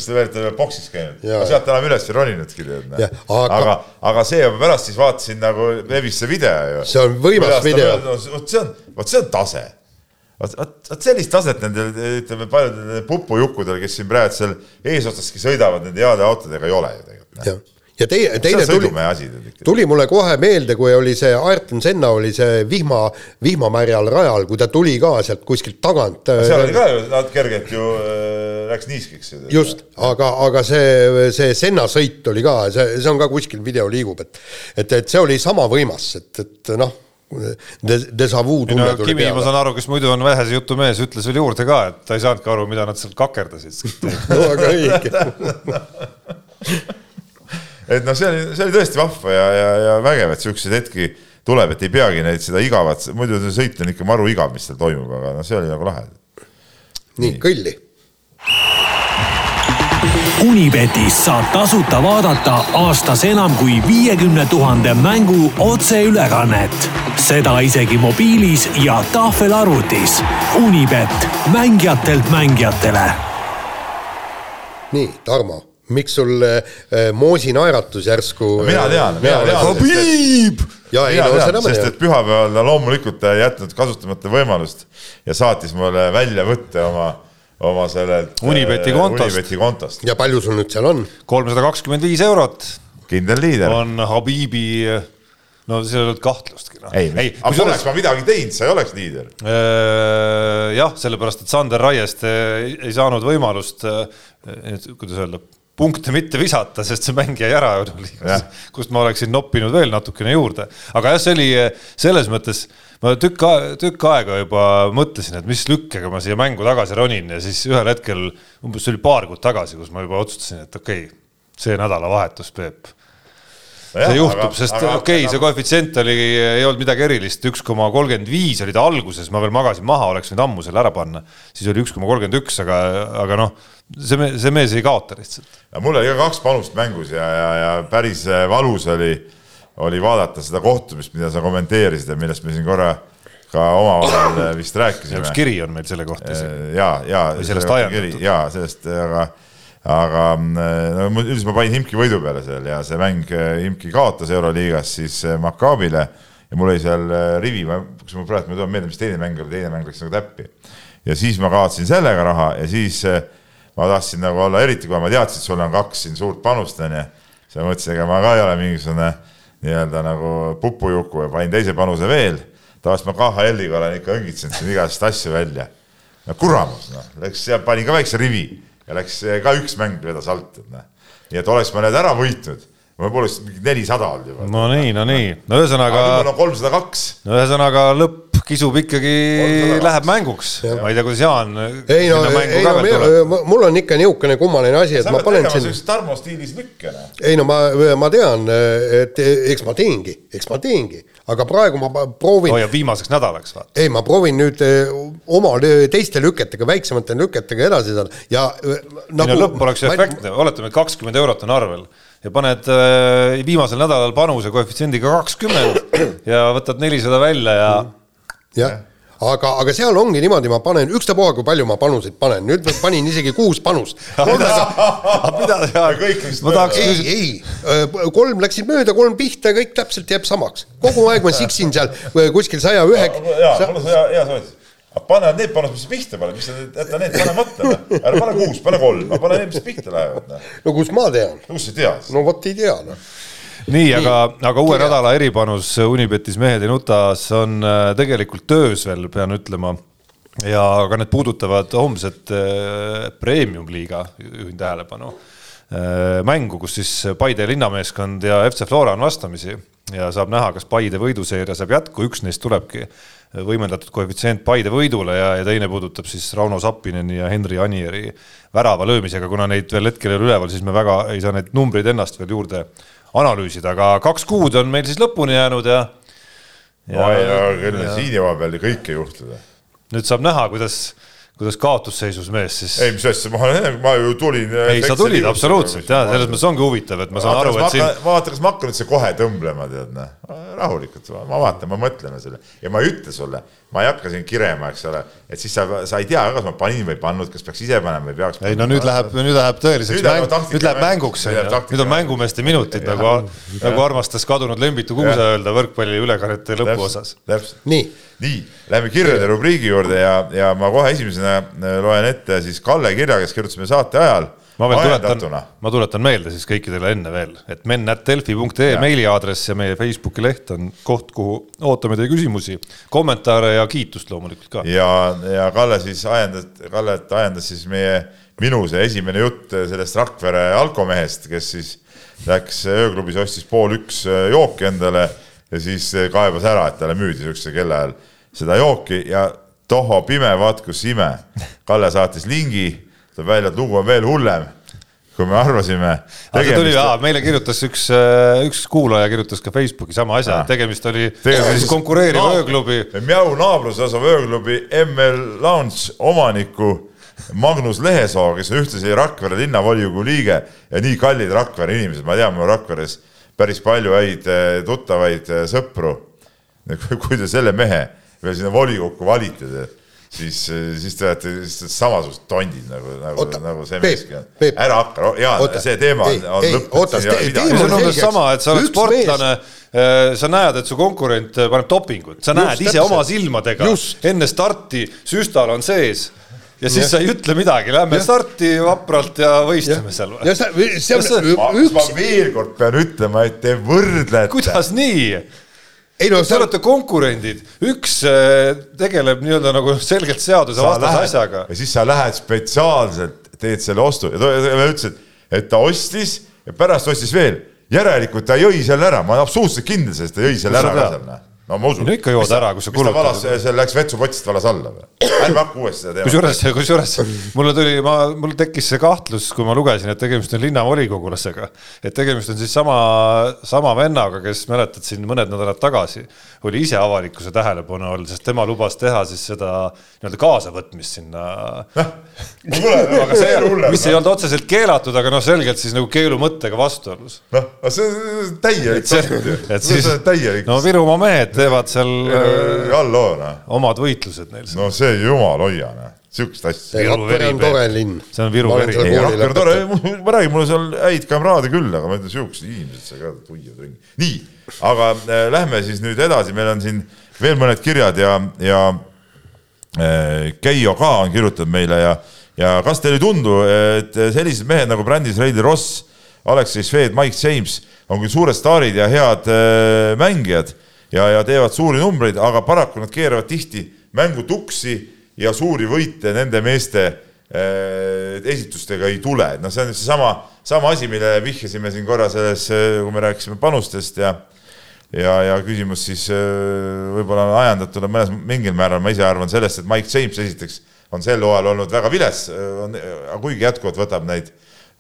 Te olete veel boksis käinud? Jaa. sealt enam üles ei roninudki tead. aga- aga, aga see pärast siis vaatasin nagu levis see video ju. See on võimas video. vot see on, vot see on tase vot, vot, vot sellist taset nendel, ütleme paljudel pupujukkudel, kes siin praegu seal eesotsastki sõidavad nende heade autodega ei ole ju tegelikult. Ja teine, see teine tuli, tuli mulle kohe meelde, kui oli see Ayrton Senna oli see vihma, vihmamärjal rajal, kui ta tuli ka sealt kuskilt tagant. seal oli ka ju natuke kergelt ju äh, läks niiskiks. just, aga, aga see, see Senna sõit oli ka, see, see on ka kuskil video liigub, et et, et see oli sama võimas, et, et noh, déjà vu ei no tunne tuli Kimi, ma peale. saan aru, kes muidu on vähese jutu mees, ütles veel juurde ka, et ta ei saanudki aru, mida nad seal kakerdasid. no aga õige, et noh, see oli, see oli tõesti vahva ja, ja, ja vägev, et siukseid hetki tuleb, et ei peagi neid seda igavat, muidu see sõit on ikka maru igav, mis seal toimub, aga noh, see oli nagu lahe. nii kõlli. Unibetis saab tasuta vaadata aastas enam kui viiekümne tuhande mängu otseülekannet. seda isegi mobiilis ja tahvelarvutis. Unibet, mängijatelt mängijatele nii, Tarmo, miks sul äh, moosi naeratus järsku mina tean, mina tean. Habib! ja ei no tean, seda ma sest tean et. pühapäeval ta loomulikult ei jätnud kasutamata võimalust ja saatis mulle väljavõtte oma, oma sellelt Unibeti äh, kontost. Unibeti kontost. ja palju sul nüüd seal on? kolmsada kakskümmend viis eurot kindel liider. on Habibi, no seal ei olnud kahtlustki noh. ei, ei, aga poleks ma midagi teinud, sa ei oleks liider. Äh, jah, sellepärast et Sander Raieste ei, ei saanud võimalust, kuidas öelda, punkte mitte visata, sest see mäng jäi ära Jah., kust ma oleksin noppinud veel natukene juurde. aga jah, see oli selles mõttes, ma tükk, tükk aega juba mõtlesin, et mis lükkega ma siia mängu tagasi ronin ja siis ühel hetkel, umbes see oli paar kuud tagasi, kus ma juba otsustasin, et okei okay,, see nädalavahetus, Peep see juhtub, sest okei okay,, see koefitsient oli, ei olnud midagi erilist, üks koma kolmkümmend viis oli ta alguses, ma veel magasin maha, oleks võinud ammu selle ära panna. siis oli üks koma kolmkümmend üks, aga, aga noh, see, see mees ei kaota lihtsalt. mul oli ka kaks panust mängus ja, ja, ja päris äh, valus oli, oli vaadata seda kohtumist, mida sa kommenteerisid ja millest me siin korra ka omavahel äh, vist rääkisime üks. kiri on meil selle kohta isegi. ja, ja. Või sellest ajendatud. ja sellest, aga, aga no mul- üldiselt ma panin Imki võidu peale seal ja see mäng äh, Imki kaotas Euroliigas siis äh, Makaabile ja mul oli seal äh, rivi, kas ma praegu ma ei tule meelde, mis teine mäng oli, teine mäng läks nagu täppi. ja siis ma kaotasin sellega raha ja siis äh, ma tahtsin nagu olla, eriti kui ma teadsin, et sul on kaks siin suurt panust onju, siis ma mõtlesin, ega ma ka ei ole mingisugune nii-öelda nagu pupujuku ja panin teise panuse veel. tavaliselt ma KHL-iga olen ikka õngitsenud siin igasuguseid asju välja. No kuramus noh, läks, panin ka väikse rivi ja läks ka üks mäng vedas alt, et noh. nii et oleks ma need ära võitnud, võib-olla oleks mingi nelisada olnud juba. no nii, no nii, no ühesõnaga aga, mul on kolmsada kaks. no ühesõnaga lõpp kisub ikkagi, 302. läheb mänguks. ma ei tea, kuidas Jaan ei no, ei no mina- mul on ikka niisugune kummaline asi, et sa ma panen sellist Tarmo stiilis lükke noh. ei no ma, ma tean, et eks ma teengi, eks ma teengi, aga praegu ma proovin hoiab viimaseks nädalaks, vaata. ei, ma proovin nüüd eh, oma teiste lüketega, väiksemate lüketega edasi saada. Ja eh, nagu lõpp oleks ju efektne, oletame, et kakskümmend eurot on arvel ja paned äh, viimasel nädalal panuse koefitsiendiga kakskümmend ja võtad nelisada välja ja jah, aga, aga seal ongi niimoodi, ma panen ükstapuha, kui palju ma panuseid panen, nüüd ma panin isegi kuus panust. ma tahaks ei, ei, kolm läksid mööda, kolm pihta, kõik täpselt jääb samaks. kogu aeg ma siksin seal eh, kuskil saja ühe jaa, mul on hea, hea soovitus. aga pane need panused, mis pihta paned, mis sa, jäta need panemata, ära pane kuus, pane kolm, aga pane need, mis pihta lähevad, noh. no kus ma tean, kust sa tead? no vot ei tea noh. nii, aga, aga uue Kirja. nädala eripanus Unibetis Mehed ei nutas on äh, tegelikult töös veel, pean ütlema. ja ka need puudutavad homset äh, premium-liiga, juhin tähelepanu, mängu, kus siis Paide linnameeskond ja FC Flora on vastamisi ja saab näha, kas Paide võiduseeria saab jätku, üks neist tulebki võimendatud koefitsient Paide võidule ja, ja teine puudutab siis Rauno Sappineni ja Henri Anieri värava löömisega, kuna neid veel hetkel ei ole üleval, siis me väga ei saa neid numbreid ennast veel juurde analüüsida, aga kaks kuud on meil siis lõpuni jäänud ja, no küll siin jõuab veel kõike juhtuda. nüüd saab näha, kuidas, kuidas kaotusseisus mees siis. ei, mis asja, ma, ma ju tulin. ei, sa tulid absoluutselt ja selles mõttes ongi huvitav, et ma saan aru, et siin. vaata, kas ma hakkan üldse kohe tõmblema, tead noh, rahulikult, ma vaatan, ma mõtlen selle ja ma ei ütle sulle, ma ei hakka siin kirema, eks ole, et siis sa, sa ei tea, kas ma panin või ei pannud, kas peaks ise panema või peaks. ei no nüüd läheb, nüüd läheb tõeliseks, nüüd, läheb mänguks, nüüd on mängumeeste minutid nagu, nagu armastas kadunud Lembitu Kuusa öelda võrkpalli ülekannete lõpuosas. nii. Nii, lähme kirjade rubriigi juurde ja, ja ma kohe esimesena äh, loen ette siis Kalle kirja, kes kirjutas meie saate ajal. Ma veel tuletan, ma tuletan meelde siis kõikidele enne veel, et men.delfi.ee meiliaadress ja meie Facebooki leht on koht, kuhu ootame teie küsimusi, kommentaare ja kiitust loomulikult ka. ja, ja Kalle siis ajendas, Kallet ajendas siis meie, minu see esimene jutt sellest Rakvere alkomehest, kes siis läks ööklubis, ostis pool üks jooki endale ja siis kaebas ära, et talle müüdi niisuguse kellaajal seda jooki ja toho pime, vaat kus ime. Kalle saatis lingi, tuleb välja, et lugu on veel hullem, kui me arvasime. tuli, meile kirjutas üks, äh, üks kuulaja kirjutas ka Facebooki sama asja, tegemist oli tegemist konkureeriva ööklubi. Mjau naabruses asuv ööklubi ML Lounge omaniku Magnus Lehesoo, kes on ühtlasi Rakvere linnavolikogu liige ja nii kallid Rakvere inimesed, ma tean, mul Rakveres päris palju häid äh, tuttavaid äh, sõpru. kui te selle mehe veel sinna volikokku valite, siis, siis te olete lihtsalt samasugused tondid nagu, nagu, nagu see meeski on. ära hakka, Jaan, see teema ei, on lõppenud. see on umbes sama, et sa oled sportlane äh, sa näed, et su konkurent äh, paneb dopingut, sa näed Just, ise täpselt. oma silmadega Just. enne starti, süstal on sees ja siis ja. sa ei ütle midagi, lähme ja. starti vapralt ja võistleme ja. seal. ja see, see on üks. ma veel kord pean ütlema, et te võrdlete. kuidas nii? Ei no te olete konkurendid, üks äh, tegeleb nii-öelda nagu selgelt seadusevastase asjaga. ja siis sa lähed spetsiaalselt, teed selle ostu ja ta ütles, et, et ta ostis ja pärast ostis veel. järelikult ta jõi selle ära, ma olen absoluutselt kindel selles, et ta jõi selle ära ka seal, no ma usun. no ikka jood ära, kui sa kulutad. see läks vetsupotist valas alla või? ärme hakka uuesti seda teema. kusjuures, kusjuures mulle tuli, ma, mul tekkis see kahtlus, kui ma lugesin, et tegemist on linnavolikogulasega. et tegemist on siis sama, sama vennaga, kes mäletad siin mõned nädalad tagasi oli ise avalikkuse tähelepanu all, sest tema lubas teha siis seda nii-öelda kaasavõtmist sinna. aga see, mis ei olnud otseselt keelatud, aga noh, selgelt siis nagu keelu mõttega vastuolus. noh, see on täielik. et siis, no Virumaa mehed teevad seal alloo, noh. omad võitlused neil. no see jumal hoia, noh sihukest asja. Rakvere on tore linn. see on Viru veri. ei, Rakvere on tore, ma räägin, mul on seal häid kamraade küll, aga ma ütlen, sihukesed inimesed seal ka tuiavad ringi. nii, aga äh, lähme siis nüüd edasi, meil on siin veel mõned kirjad ja, ja äh, Keijo ka on kirjutanud meile ja, ja kas teile ei tundu, et sellised mehed nagu brändis Reili Ross, Aleksei Šved, Mike James on küll suured staarid ja head äh, mängijad ja, ja teevad suuri numbreid, aga paraku nad keeravad tihti mängu tuksi ja suuri võite nende meeste äh, esitustega ei tule, et noh, see on seesama, sama asi, millele vihjasime siin korra selles, äh, kui me rääkisime panustest ja ja, ja küsimus siis äh, võib-olla on ajendatud on mõnes, mingil määral, ma ise arvan sellest, et Mike James esiteks on sel hooajal olnud väga vilets, kuigi jätkuvalt võtab neid,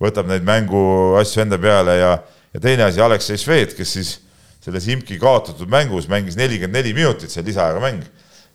võtab neid mänguasju enda peale ja, ja teine asi, Aleksei Šved, kes siis selles imki kaotatud mängus mängis nelikümmend neli minutit, see lisaajaga mäng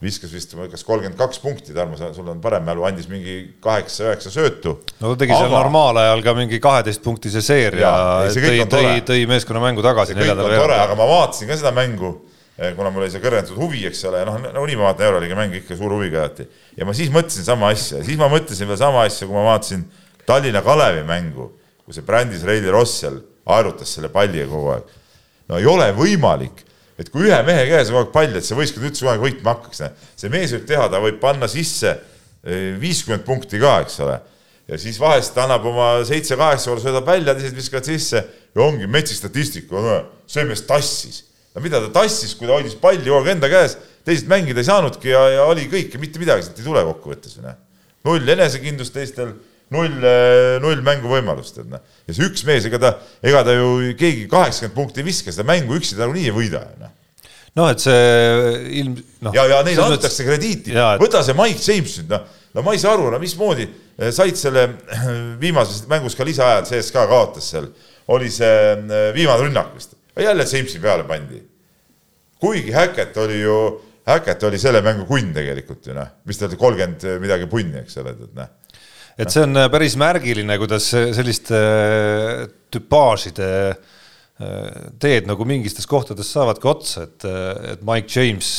viskas vist kas kolmkümmend kaks punkti, Tarmo, sul on parem mälu, andis mingi kaheksa-üheksa söötu. no ta tegi aga... seal normaalajal ka mingi kaheteistpunktise seeria, tõi, tõi, tõi meeskonna mängu tagasi neljandal veerandil. aga ma vaatasin ka seda mängu, eh, kuna mul oli see kõrgendatud huvi, eks ole, noh, nagunii ma vaatan Euroliiga mänge ikka suure huviga alati. ja ma siis mõtlesin sama asja, siis ma mõtlesin veel sama asja, kui ma vaatasin Tallinna Kalevi mängu, kui see brändis Reili Ross seal aerutas selle palliga kogu aeg. No ei ole võimalik et kui ühe mehe käes on kogu aeg pall, et see võistkond üldse kogu aeg võitma hakkaks, see mees võib teha, ta võib panna sisse eh, viiskümmend punkti ka, eks ole. ja siis vahest annab oma seitse-kaheksa korda, söödab välja, teised viskavad sisse ja ongi metsik statistika, see mees tassis. no mida ta tassis, kui ta hoidis palli kogu aeg enda käes, teised mängida ei saanudki ja, ja oli kõik ja mitte midagi sealt ei tule kokkuvõttes ju noh. null enesekindlust teistel null, eh, null mänguvõimalust, et noh. ja see üks mees, ega ta, ega ta ju keegi kaheksakümmend punkti ei viska, seda mängu üksi ta nagunii ei võida noh. noh, et see ilm no,. ja, ja neile antakse mõttes... krediiti, võta see Mike James nüüd noh, no ma ei saa aru, no mismoodi eh, said selle viimases mängus ka lisaajal, CSKA kaotas seal, oli see eh, viimane rünnak vist, jälle Jamesi peale pandi. kuigi Häkket oli ju Hackett oli selle mängu kunn tegelikult ju noh, mis ta oli, kolmkümmend midagi punni, eks ole, et noh et see on päris märgiline, kuidas selliste tüpaažide teed nagu mingites kohtades saavadki otsa, et, et Mike James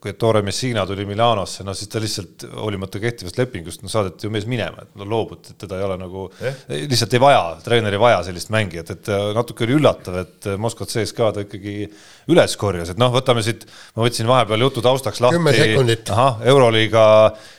kui Ettore Messina tuli Milanosse, no siis ta lihtsalt hoolimata kehtivast lepingust, no saadeti ju mees minema, et no loobuti, et teda ei ole nagu eh?, lihtsalt ei vaja, treener ei vaja sellist mängijat, et natuke oli üllatav, et Moskvat CSKA ta ikkagi üles korjas, et noh, võtame siit, ma võtsin vahepeal jutu taustaks lahti. ahah, Euroliiga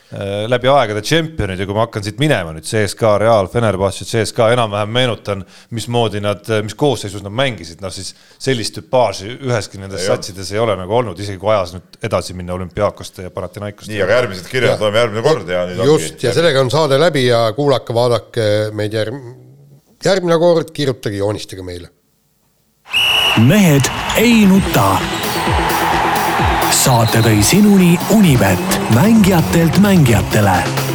Äh, läbi aegade tšempionid ja kui ma hakkan siit minema nüüd CSKA, Real, Fenerbahce, CSKA enam-vähem meenutan, mismoodi nad, mis koosseisus nad mängisid, noh siis sellist tüpaaži üheski nendes satsides ei ole nagu olnud, isegi kui ajas nüüd edasi minna olümpiaakoste ja Panathinaikoste. nii, aga järgmised kirjad loeme järgmine kord ja nüüd just, ja sellega on saade läbi ja kuulake, vaadake meid järg-, järgmine kord, kirjutage, joonistage meile. mehed ei nuta saate tõi sinuni Unibet, mängijatelt mängijatele